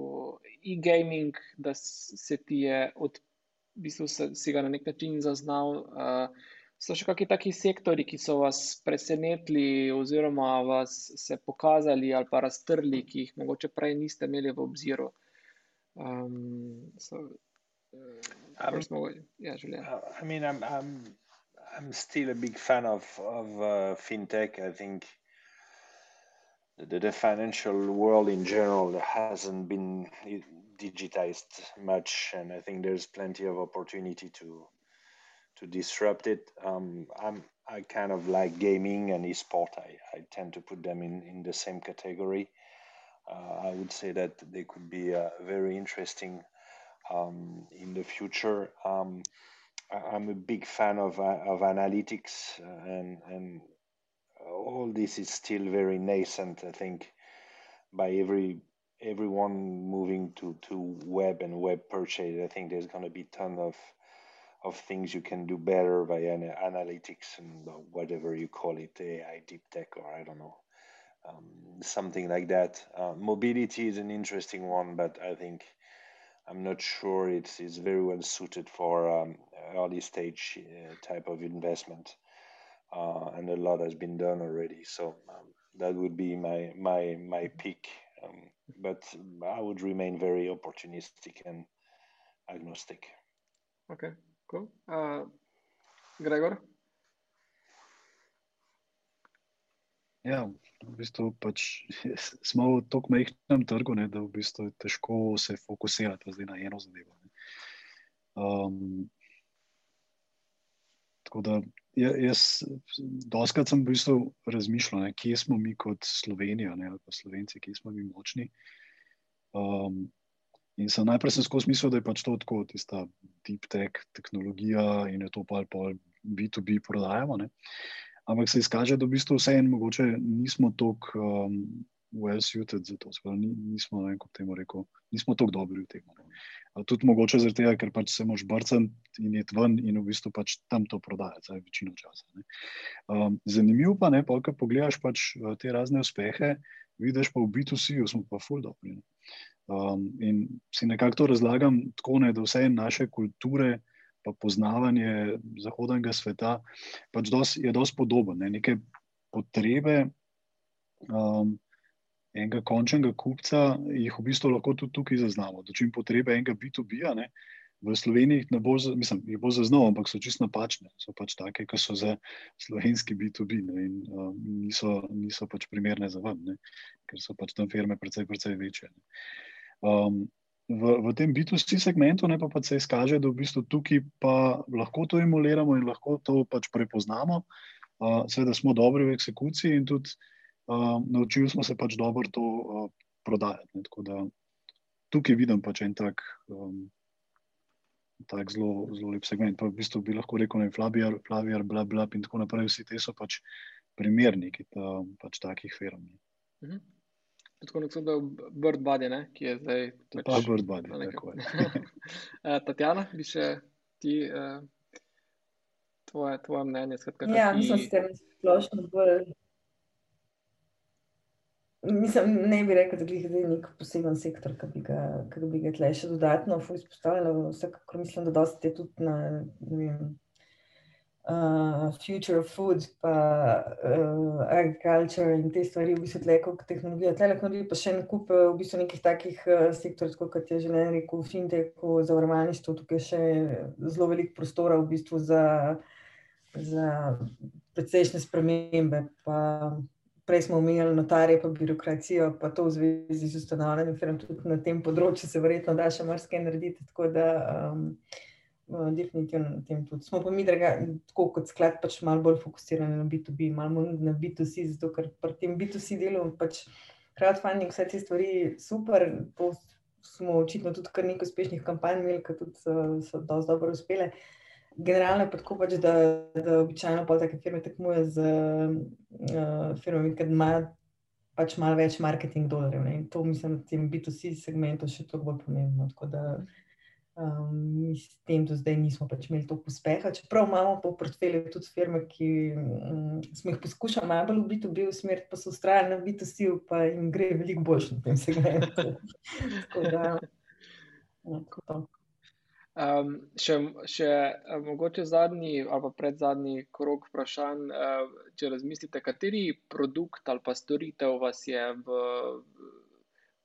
e-gaming, da se ti je od, v bistvu se, si ga na nek način zaznal. Uh, so še kakšni taki sektori, ki so vas presenetili oziroma vas pokazali ali pa raztrli, ki jih mogoče prej niste imeli v obziru? Um, so, uh, um, ja, življenj. I mean, I'm, I'm... I'm still a big fan of of uh, fintech. I think the, the financial world in general hasn't been digitized much, and I think there's plenty of opportunity to to disrupt it. Um, I'm I kind of like gaming and esport. I, I tend to put them in, in the same category. Uh, I would say that they could be uh, very interesting um, in the future. Um, I'm a big fan of uh, of analytics, and and all this is still very nascent. I think by every everyone moving to to web and web purchase, I think there's going to be ton of of things you can do better by an, analytics and whatever you call it, AI, deep tech, or I don't know, um, something like that. Uh, mobility is an interesting one, but I think I'm not sure it's, it's very well suited for um, early stage uh, type of investment. Uh, and a lot has been done already. So um, that would be my my my pick. Um, but I would remain very opportunistic and agnostic. Okay, cool. Uh, Gregor? Ja, v bistvu pač *laughs* smo v tako majhnem trgu, ne, da v bistvu je težko se fokusirati na eno zadevo. Um, tako da jaz, doskrat sem v bistvu razmišljal, ne, kje smo mi kot Slovenija, ne, ali pa Slovenci, kje smo mi močni. Um, in sem najprej sem skozi mislil, da je pač to tako, tista deep tech tehnologija in je to pa ali B2B prodajamo. Ne. Ampak se izkaže, da v bistvu vseeno mogoče nismo tako um, well suited za to, Spra, nismo, ne vem, kako temu rekel, nismo tako dobri v tem. Tudi mogoče zaradi tega, ker pač se moš brcati in je ven in v bistvu pač tam to prodajati, zdaj večino časa. Um, zanimivo pa je, ko pogledaš pač uh, te razne uspehe, vidiš pa v B2C-ju smo pa full dobri. Um, in si nekako to razlagam tako, ne, da vse naše kulture, pa poznavanje zahodnega sveta pač dos, je dosti podoben. Ne, neke potrebe. Um, enega končnega kupca, jih v bistvu lahko tudi tukaj zaznamo. Dočim potrebe enega B2B-ja, v Sloveniji ne bo, mislim, jih bo zaznal, ampak so čisto napačne. So pač take, ki so za slovenski B2B ne, in um, niso, niso pač primerne za vam, ne, ker so pač tam firme precej, precej večje. Um, v, v tem B2C segmentu ne, pa, pa se izkaže, da v bistvu tukaj pa lahko to emuliramo in lahko to pač prepoznamo. Uh, seveda smo dobri v eksekuciji in tudi uh, naučili smo se pač dobro to uh, prodajati. Da, tukaj vidim pač en tak, um, tak zelo, zelo lep segment. Pa v bistvu bi lahko rekel, da je Flavijar, Flavijar, bla, bla, in tako naprej. Vsi ti so pač primerniki ta, pač takih firm. Mhm. Tako nekako da je Bird Body, ne? ki je zdaj. Pač, pa Bird Body, tako je. *laughs* Tatjana, bi še ti. Uh, Tvoje, tvoje mnenje, skratka, ja, mislim, da ste splošno bolj Mislim, ne bi rekel, da je nek poseben sektor, ki bi ga, ki bi ga tle še dodatno izpostavljal. Vsekakor mislim, da dosti je tudi na vem, uh, future of food, pa uh, agriculture in te stvari, v bistvu tle kot tehnologija. Tle lahko bi pa še en kup v bistvu nekih takih uh, sektorjev, kot je že ne rekel, fintechu, zavarovalništvo, tukaj še zelo veliko prostora v bistvu za, za precejšnje spremembe. Pa, prej smo omenjali notarje, pa birokracijo, pa to v zvezi z ustanavljanjem firm, tudi na tem področju se verjetno da še marsikaj narediti. Tako da, um, uh, definitivno na tem tudi. Smo pa mi, draga, tako kot sklad, pač malo bolj fokusirani na B2B, malo bolj na B2C, zato ker pri tem B2C delu pač crowdfunding, vse te stvari super. Smo očitno tudi kar nekaj uspešnih kampanj imeli, ki tudi so, so dosti dobro uspele. Uh, generalno je tako, pač, da, da običajno pa take firme tekmujejo z uh, firmami, ki imajo pač malo več marketing dolarjev. Ne? In to mislim, da tem B2C segmentu še toliko bolj pomembno. Tako da um, s tem do zdaj nismo pač imeli toliko uspeha. Čeprav imamo v portfelju tudi firme, ki um, smo jih poskušali malo bolj v B2B usmeriti, pa so ustrajali na B2C, pa jim gre veliko boljše na tem segmentu. *laughs* tako da, ja, tako Um, še še um, mogoče zadnji ali pa pred zadnji krok vprašanj, uh, če razmislite, kateri produkt ali pa storitev vas je v,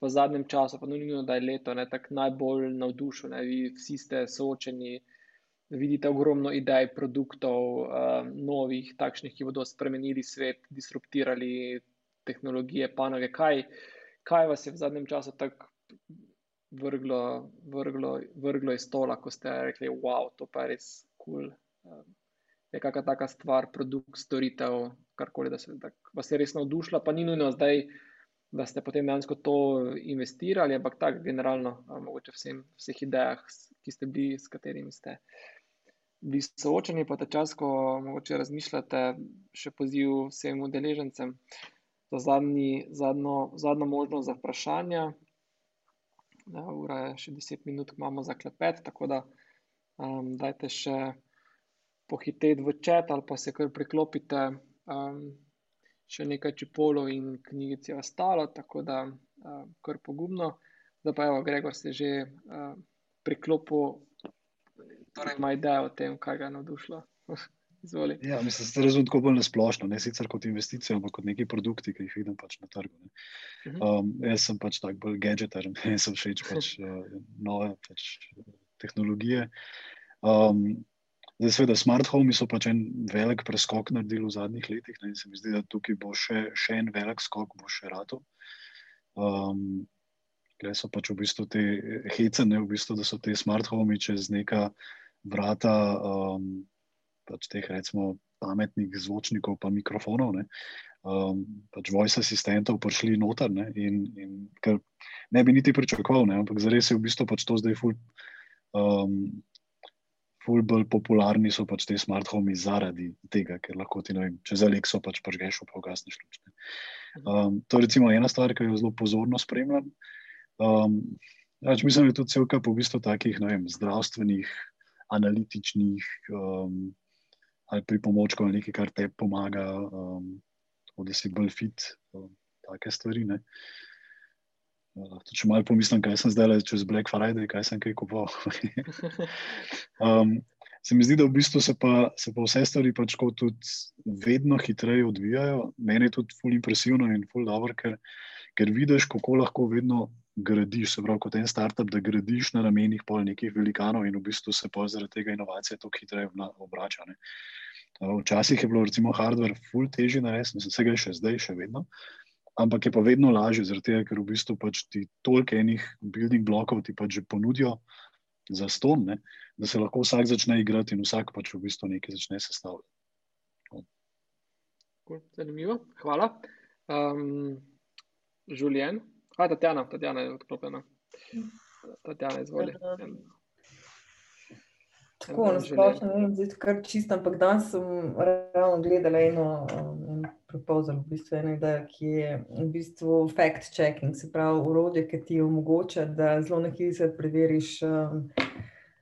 v zadnjem času, pa nujno, da je leto, ne, tak najbolj navdušen. Vi vsi ste soočeni, vidite ogromno idej, produktov, uh, novih, takšnih, ki bodo spremenili svet, disruptirali tehnologije, panoge. Kaj, kaj vas je v zadnjem času tako vrglo, vrglo, vrglo iz stola, ko ste rekli, wow, to pa je res kul. Cool. Um, je kakšna taka stvar, produkt, storitev, karkoli, da, se, da vas je res navdušila, pa ni nujno zdaj, da ste potem dejansko to investirali, ampak tako generalno, mogoče vsem, vseh idejah, ki ste bili, s katerimi ste bili soočeni, pa ta čas, ko mogoče razmišljate, še poziv vsem udeležencem za zadnji, zadnjo, zadnjo možnost za vprašanja. Ja, ura je še 10 minut, imamo za klepet, tako da um, dajte še pohiteti v čat ali pa se kar priklopite. Um, še nekaj čipolov in knjigic je ostalo, tako da uh, kar pogumno. Zdaj pa je, Gregor, se že uh, priklopil, torej ima idejo o tem, kaj ga je navdušilo. *laughs* Izvoli. Ja, mislim, da razumem tako bolj nasplošno, ne sicer kot investicijo, ampak kot neki produkti, ki jih vidim pač na trgu. Mhm. Um, jaz sem pač tak bolj gadgeter, *laughs* jaz sem všeč pač uh, nove pač, tehnologije. Um, zdaj, seveda, smart home so pač en velik preskok naredili v zadnjih letih ne, in se mi zdi, da tukaj bo še, še en velik skok, bo še rato. Um, Tukaj so pač v bistvu te hecene, v bistvu, da so te smart home čez neka vrata, um, pač teh recimo pametnih zvočnikov, pa mikrofonov, ne, um, pač voice asistentov prišli noter. Ne, in, in ne bi niti pričakoval, ne, ampak zares je v bistvu pač to zdaj ful. Um, Ful bolj popularni so pač te smart home zaradi tega, ker lahko ti, vem, če za Alexo pač požgeš, pa ugasneš luč. Um, to je recimo ena stvar, ki jo zelo pozorno spremljam. Um, pač mislim, da je tudi celka po v bistvu takih vem, zdravstvenih, analitičnih um, ali pripomočkov, nekaj, kar te pomaga, um, da si bolj fit, um, take stvari. Ne. Uh, če malo pomislim, kaj sem zdaj le čez Black Friday, kaj sem kaj kupoval. *laughs* um, se mi zdi, da v bistvu se pa, se pa vse stvari pač tudi vedno hitreje odvijajo. Meni je tudi ful impresivno in ful dobro, ker, ker vidiš, kako lahko vedno gradiš, se pravi, kot en startup, da gradiš na ramenih pol nekih velikanov in v bistvu se pa zaradi tega inovacije tako hitreje obrača. Ne. Včasih je bilo recimo hardware ful težje narediti, mislim, vse ga je še zdaj, še vedno. Ampak je pa vedno lažje, tega, ker v bistvu pač ti toliko enih building blokov ti pač že ponudijo za ston, ne, da se lahko vsak začne igrati in vsak pač v bistvu nekaj začne sestavljati. Zanimivo, hvala. Um, Žuljen, hvala, Tatjana, Tatjana je odklopljena. Tatjana, izvoli. Tako, na splošno ne vem, zdaj kar čisto, ampak danes sem ravno gledala eno, eno proposal, v bistvu ena ideja, ki je v bistvu fact-checking, se pravi urodje, ki ti omogoča, da zelo nekaj preveriš um,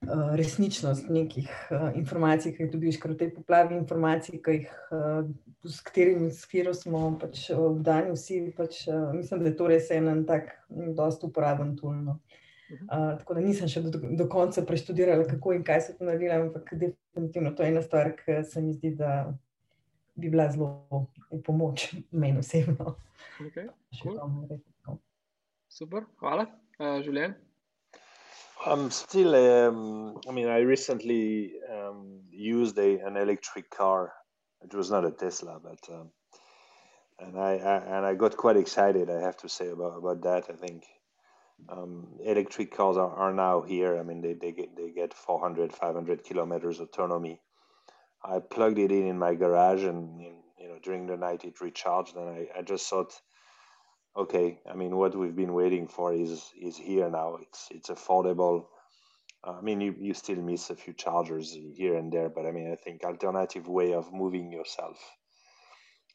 uh, resničnost nekih uh, informacij, ki jih dobiš, ker v tej poplavi informacij, ki jih, uh, s katerimi skiro smo pač obdani vsi, pač, uh, mislim, da je to res en tak dost uporaben tulno. Uh, tako da nisem še do, do konca preštudirala, kako in kaj so to naredili, ampak definitivno to je ena stvar, ki se mi zdi, da bi bila zelo v pomoč meni osebno. Okay, cool. Super, hvala. Uh, Julian? I'm still, um, I mean, I recently um, used a, an electric car. It was not a Tesla, but um, and I, I, and I got quite excited. I have to say about about that. I think um, electric cars are, are now here. I mean, they, they get they get 400, 500 kilometers autonomy. I plugged it in in my garage, and you know during the night it recharged, and I, I just thought, okay, I mean, what we've been waiting for is is here now. It's it's affordable. I mean, you, you still miss a few chargers here and there, but I mean, I think alternative way of moving yourself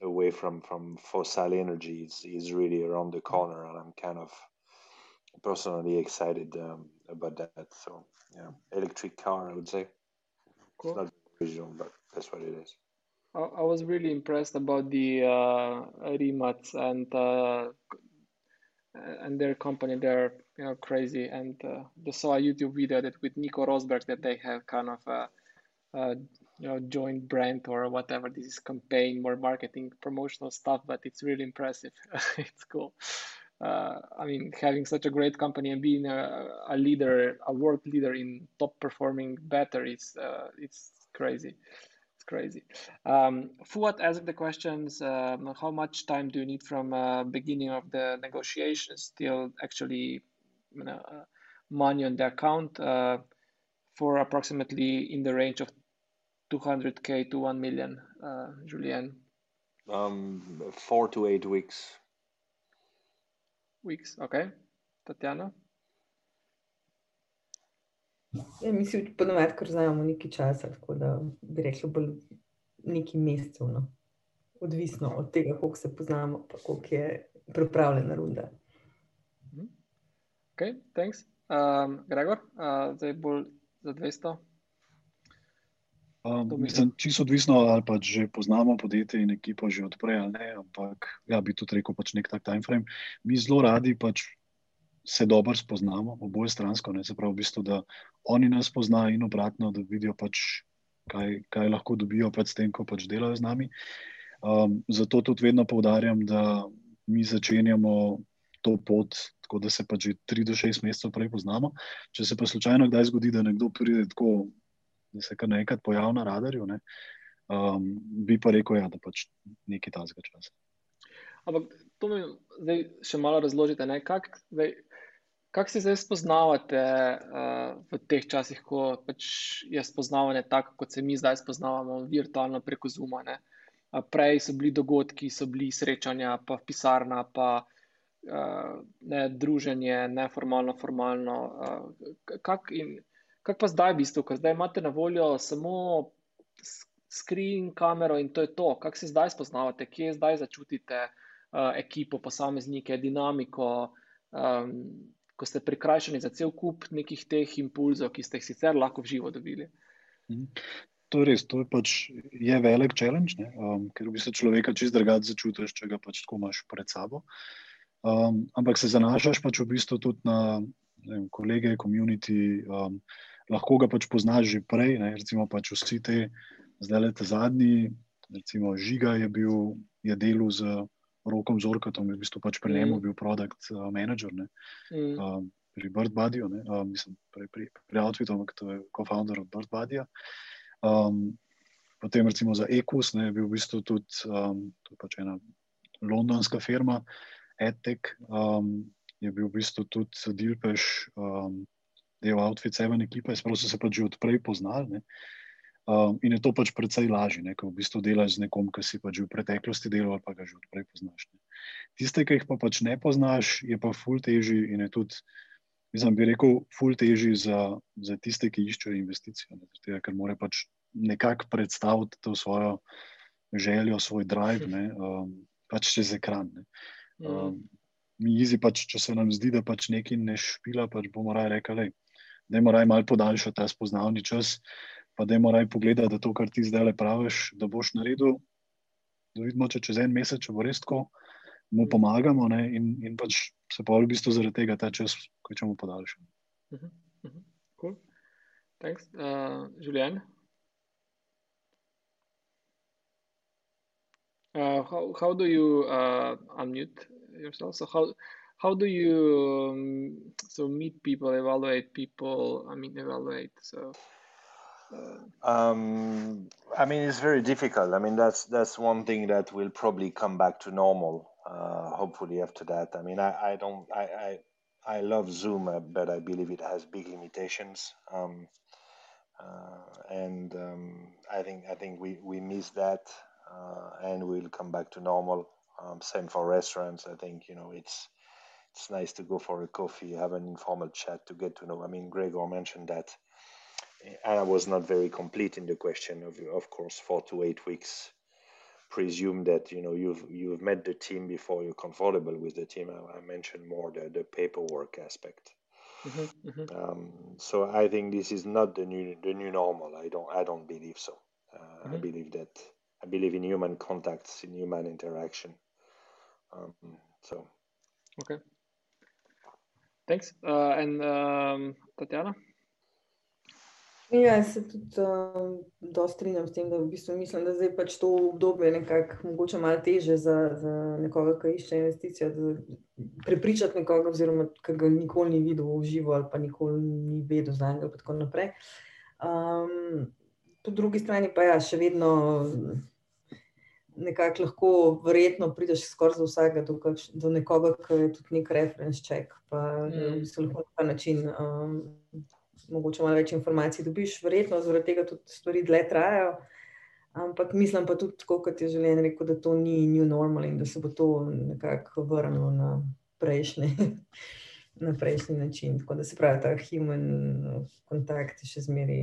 away from from fossil energy is, is really around the corner, and I'm kind of personally excited um, about that. So yeah, electric car, I would say. Cool. It's not original, but that's what it is. I, I was really impressed about the uh, Remats and uh, and their company. They're you know crazy, and uh, just saw a YouTube video that with Nico Rosberg that they have kind of a, a you know joint brand or whatever this is campaign, more marketing, promotional stuff. But it's really impressive. *laughs* it's cool uh, I mean, having such a great company and being a, a leader, a world leader in top performing batteries, uh, it's crazy. It's crazy. Um, Fuad asked the questions, um, how much time do you need from uh, beginning of the negotiations till actually you know, uh, money on the account uh, for approximately in the range of 200k to 1 million, uh, Julien? Um, four to eight weeks weeks. Ok, Tatjana. Ja, mi si ponovadi, ker znamo nekaj časa, tako da bi rekli, bolj nekaj mesecev. No. Odvisno od tega, koliko se poznamo, pa koliko je pripravljena runda. Mhm. Ok, thanks. Um, Gregor, uh, zdaj bolj za 200. Um, mislim, čisto odvisno, ali pa že poznamo podjetje in ekipo že odprej ali ne, ampak ja, bi tudi rekel, pač nek tak time frame. Mi zelo radi pač se dobro spoznamo, oboje stransko, ne, se pravi, v bistvu, da oni nas poznajo in obratno, da vidijo pač, kaj, kaj lahko dobijo pač s tem, ko pač delajo z nami. Um, zato tudi vedno povdarjam, da mi začenjamo to pot, tako da se pač že tri do šest mesecev prej poznamo. Če se pa slučajno kdaj zgodi, da nekdo pride tako da se kar nekaj pojavi na radarju, ne, um, bi pa rekel, ja, da pač nekaj tazga časa. Ampak to mi zdaj še malo razložite, kak, Kako se zdaj spoznavate uh, v teh časih, ko pač je spoznavanje tako, kot se mi zdaj spoznavamo, virtualno preko Zuma? Uh, prej so bili dogodki, so bili srečanja, pa pisarna, pa uh, ne, druženje, neformalno, formalno. Uh, Kako kak pa zdaj, v bistvu, ker zdaj imate na voljo samo screen, kamero in to je to. Kako se zdaj spoznavate, kje zdaj začutite uh, ekipo, posameznike, dinamiko? Um, ko ste prikrajšani za cel kup nekih teh impulzov, ki ste jih sicer lahko v živo dobili. Mhm. To je res, to je pač je velik challenge, um, ker v bistvu človeka čist drugače začutiš, če ga pač tako imaš pred sabo. Um, ampak se zanašaš pač v bistvu tudi na vem, kolege, komunity, um, lahko ga pač poznaš že prej, ne, recimo pač vsi te, zdaj le te zadnji, recimo Žiga je bil, je delal z rokom Zorkatom, v bistvu pač pri mm. njemu bil produkt uh, manager ne, mm. uh, pri BirdBuddyju, uh, mislim, pri, pri, pri Outfitu, ampak to je co-founder od BirdBuddyja. Um, potem recimo za Ekus, ne, je bil v bistvu tudi um, pač ena londonska firma, EdTech, um, je bil v bistvu tudi Dilpeš, um, del Outfit 7 ekipe, spravo so se pač že odprej poznali. Ne. Um, in je to pač precej lažje, ko v bistvu delaš z nekom, ki si pač v preteklosti delal, pa ga že odprej poznaš. Ne. Tiste, ki jih pa pač ne poznaš, je pa ful teži in je tudi, mislim, bi rekel, ful teži za, za tiste, ki iščejo investicijo. Ne, tega, ker mora pač nekako predstaviti to svojo željo, svoj drive, ne, um, pač čez ekran. Ne. Um, mi izi pač, če se nam zdi, da pač nekaj ne špila, pač bomo raje rekli, da je moraj malo podaljšati ta spoznavni čas pa da moraj pogledati, da to, kar ti zdaj le praviš, da boš naredil. Da vidimo, če čez en mesec, če bo res tako, mu pomagamo ne, in, in pač se pa v bistvu zaradi tega ta čas, ko če mu podaljšamo. Uh -huh, uh -huh. Cool. Thanks. Uh, Julian? Uh, how, how do you uh, unmute yourself? So how, how do you um, so meet people, evaluate people? I mean, evaluate. So um, I mean, it's very difficult. I mean, that's that's one thing that will probably come back to normal. Uh, hopefully, after that. I mean, I, I don't I, I I love Zoom, uh, but I believe it has big limitations. Um, uh, and um, I think I think we we miss that, uh, and we'll come back to normal. Um, same for restaurants. I think you know it's it's nice to go for a coffee, have an informal chat to get to know. I mean, Gregor mentioned that and I was not very complete in the question of of course four to eight weeks. Presume that you know you've you've met the team before you're comfortable with the team. I, I mentioned more the, the paperwork aspect. Mm-hmm, mm-hmm. Um, so I think this is not the new the new normal. I don't I don't believe so. Uh, mm-hmm. I believe that I believe in human contacts in human interaction. Um, so. Okay thanks uh, and um, Tatiana Ja, se tudi uh, dosti strinjam s tem, da v bistvu mislim, da zdaj pač to obdobje nekako mogoče malo teže za, za nekoga, ki išče investicijo, da prepričati nekoga, oziroma ki ga nikoli ni videl v živo ali pa nikoli ni vedel za njega in tako naprej. Um, po drugi strani pa ja, še vedno nekako lahko verjetno prideš skoraj za vsega do, kakš, do nekoga, ki je tudi nek reference check, pa mm. bistvu lahko na ta način um, mogoče malo več informacij dobiš, verjetno zaradi tega tudi stvari dlje trajajo. Ampak mislim pa tudi, kot je želen rekel, da to ni new normal in da se bo to nekako vrnilo na prejšnji, *laughs* na prejšnji način. Tako da se pravi, ta human kontakt je še zmeri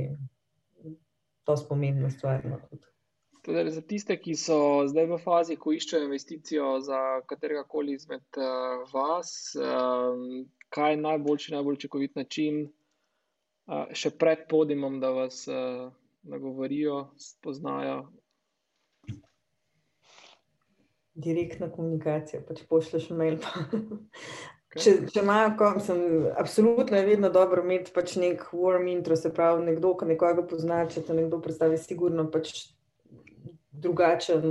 to spomembna stvar. No. Torej, za tiste, ki so zdaj v fazi, ko iščejo investicijo za katerega koli izmed uh, vas, um, kaj je najboljši, najbolj učinkovit način, še pred podimom, da vas uh, nagovorijo, spoznajo. Direktna komunikacija, pač pošlješ mail. če, če imajo, sem, absolutno je vedno dobro imeti pač nek warm intro, se pravi, nekdo, ki nekoga pozna, če te nekdo predstavi, sigurno pač drugačen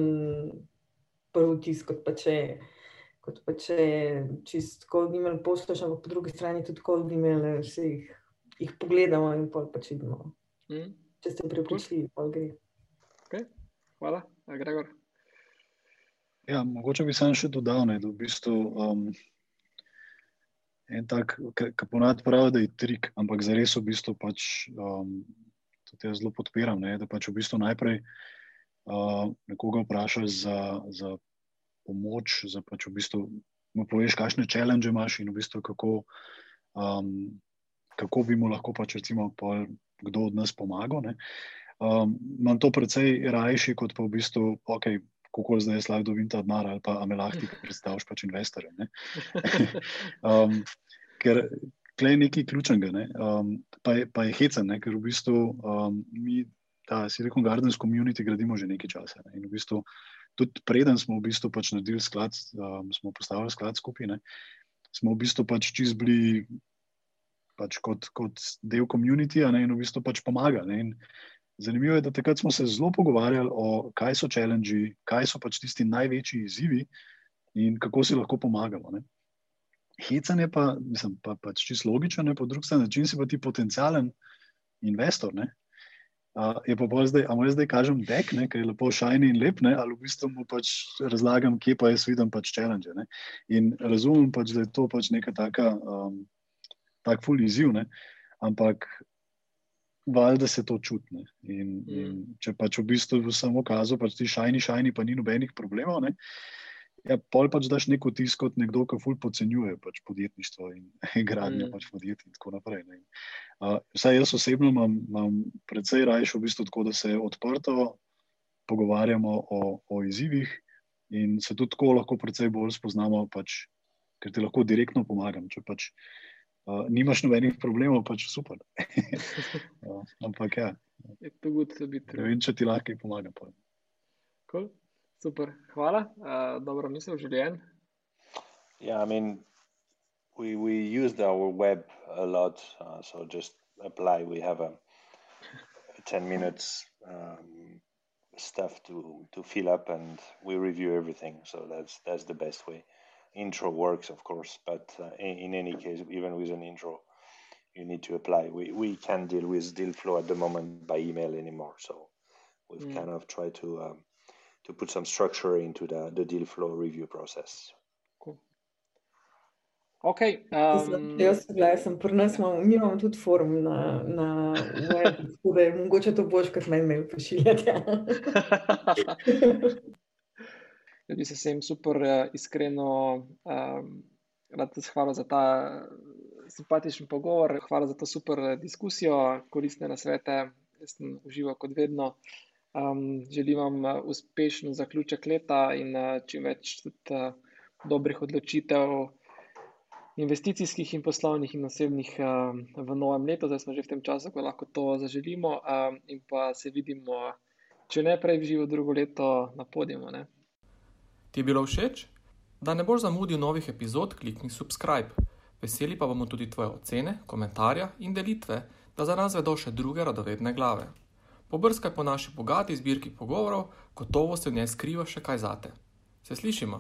prvi tisk, kot pa če. Kot pa če čist cold email pošlješ, ampak po drugi strani tudi cold email, vse jih jih pogledamo in pa pač vidimo. Mm. Če ste pripričali, pa gre. Okay. Hvala, Gregor. Ja, mogoče bi sam še dodal, ne, da v bistvu um, en tak, ki ponad pravi, da je trik, ampak za res v bistvu pač um, tudi jaz zelo podpiram, ne, da pač v bistvu najprej uh, nekoga vprašaš za, za pomoč, za pač v bistvu mu poveš, kakšne challenge imaš in v bistvu kako, um, kako bi mu lahko pač recimo pol, kdo od nas pomagal. Um, imam to precej rajši, kot pa v bistvu, ok, kako zdaj jaz lahko dobim ta denar ali pa me lahko ti *laughs* predstavljaš pač investorje. *laughs* um, ker klej nekaj ključnega, ne? um, pa, je, pa je hecen, ne? ker v bistvu um, mi ta Silicon Gardens community gradimo že nekaj časa. Ne? In v bistvu tudi preden smo v bistvu pač naredili sklad, um, smo postavili sklad skupaj, smo v bistvu pač čist bili pač kot, kot del komunitija in v bistvu pač pomagali. Zanimivo je, da takrat smo se zelo pogovarjali o kaj so challenge, kaj so pač tisti največji izzivi in kako si lahko pomagamo. Ne. Hecanje pa, mislim, pa pač čisto logično, po drugi strani način si pa ti potencijalen investor. Ne. Uh, je pa bolj zdaj, ali zdaj kažem dek, ki je lepo šajni in lep, ne, ali v bistvu mu pač razlagam, kje pa jaz vidim pač challenge. Ne. In razumem pač, da je to pač neka taka, um, tak full izziv, ne. ampak valjda se to čutne. In, mm. in če pač v bistvu samo kazo, pač ti šajni, šajni, pa ni nobenih problemov. Ne? Ja, pol pač daš neko tisk kot nekdo, ki ful podcenjuje pač podjetništvo *laughs* in gradnjo mm. pač podjetij in tako naprej. Ne? Uh, vsaj jaz osebno imam, imam predvsej rajšo v bistvu tako, da se odprto pogovarjamo o, o izzivih in se tudi tako lahko predvsej bolj spoznamo, pač, ker ti lahko direktno pomagam. Če pač uh, nimaš nobenih problemov, pač super. *laughs* uh, ampak ja. Je to gut, da bi ti. Ne vem, če ti lahko pomagam. Cool. Super, hvala. Uh, dobro misel, Julien. Yeah, I mean, we we used our web a lot, uh, so just apply. We have a, a ten minutes um, stuff to to fill up, and we review everything. So that's that's the best way. intro works, of course, but uh, in, in, any case, even with an intro, you need to apply. We, we can't deal with deal flow at the moment by email anymore. So we've mm. kind of tried to um, to put some structure into the, the deal flow review process. Cool. Okay. Um, jaz, sem pri nas, mi imamo tudi forum na, na web, tako da je mogoče to boš, kot naj me pošiljate. *laughs* Jaz bi se vsem super uh, iskreno um, rad zahvalil za ta simpatičen pogovor, hvala za to super eh, diskusijo, koristne nasvete, jaz sem užival kot vedno. Um, želim vam uh, uspešen zaključek leta in uh, čim več tudi uh, dobrih odločitev, investicijskih in poslovnih in osebnih uh, v novem letu. Zdaj smo že v tem času, ko lahko to zaželimo um, in pa se vidimo, če ne prej živo drugo leto na podiumu. Ti je bilo všeč? Da ne boš zamudil novih epizod, klikni subscribe. Veseli pa bomo tudi tvoje ocene, komentarje in delitve, da za nas vedo še druge radovedne glave. Pobrskaj po naši bogati zbirki pogovorov, gotovo se v njej skriva še kaj zate. Se slišimo?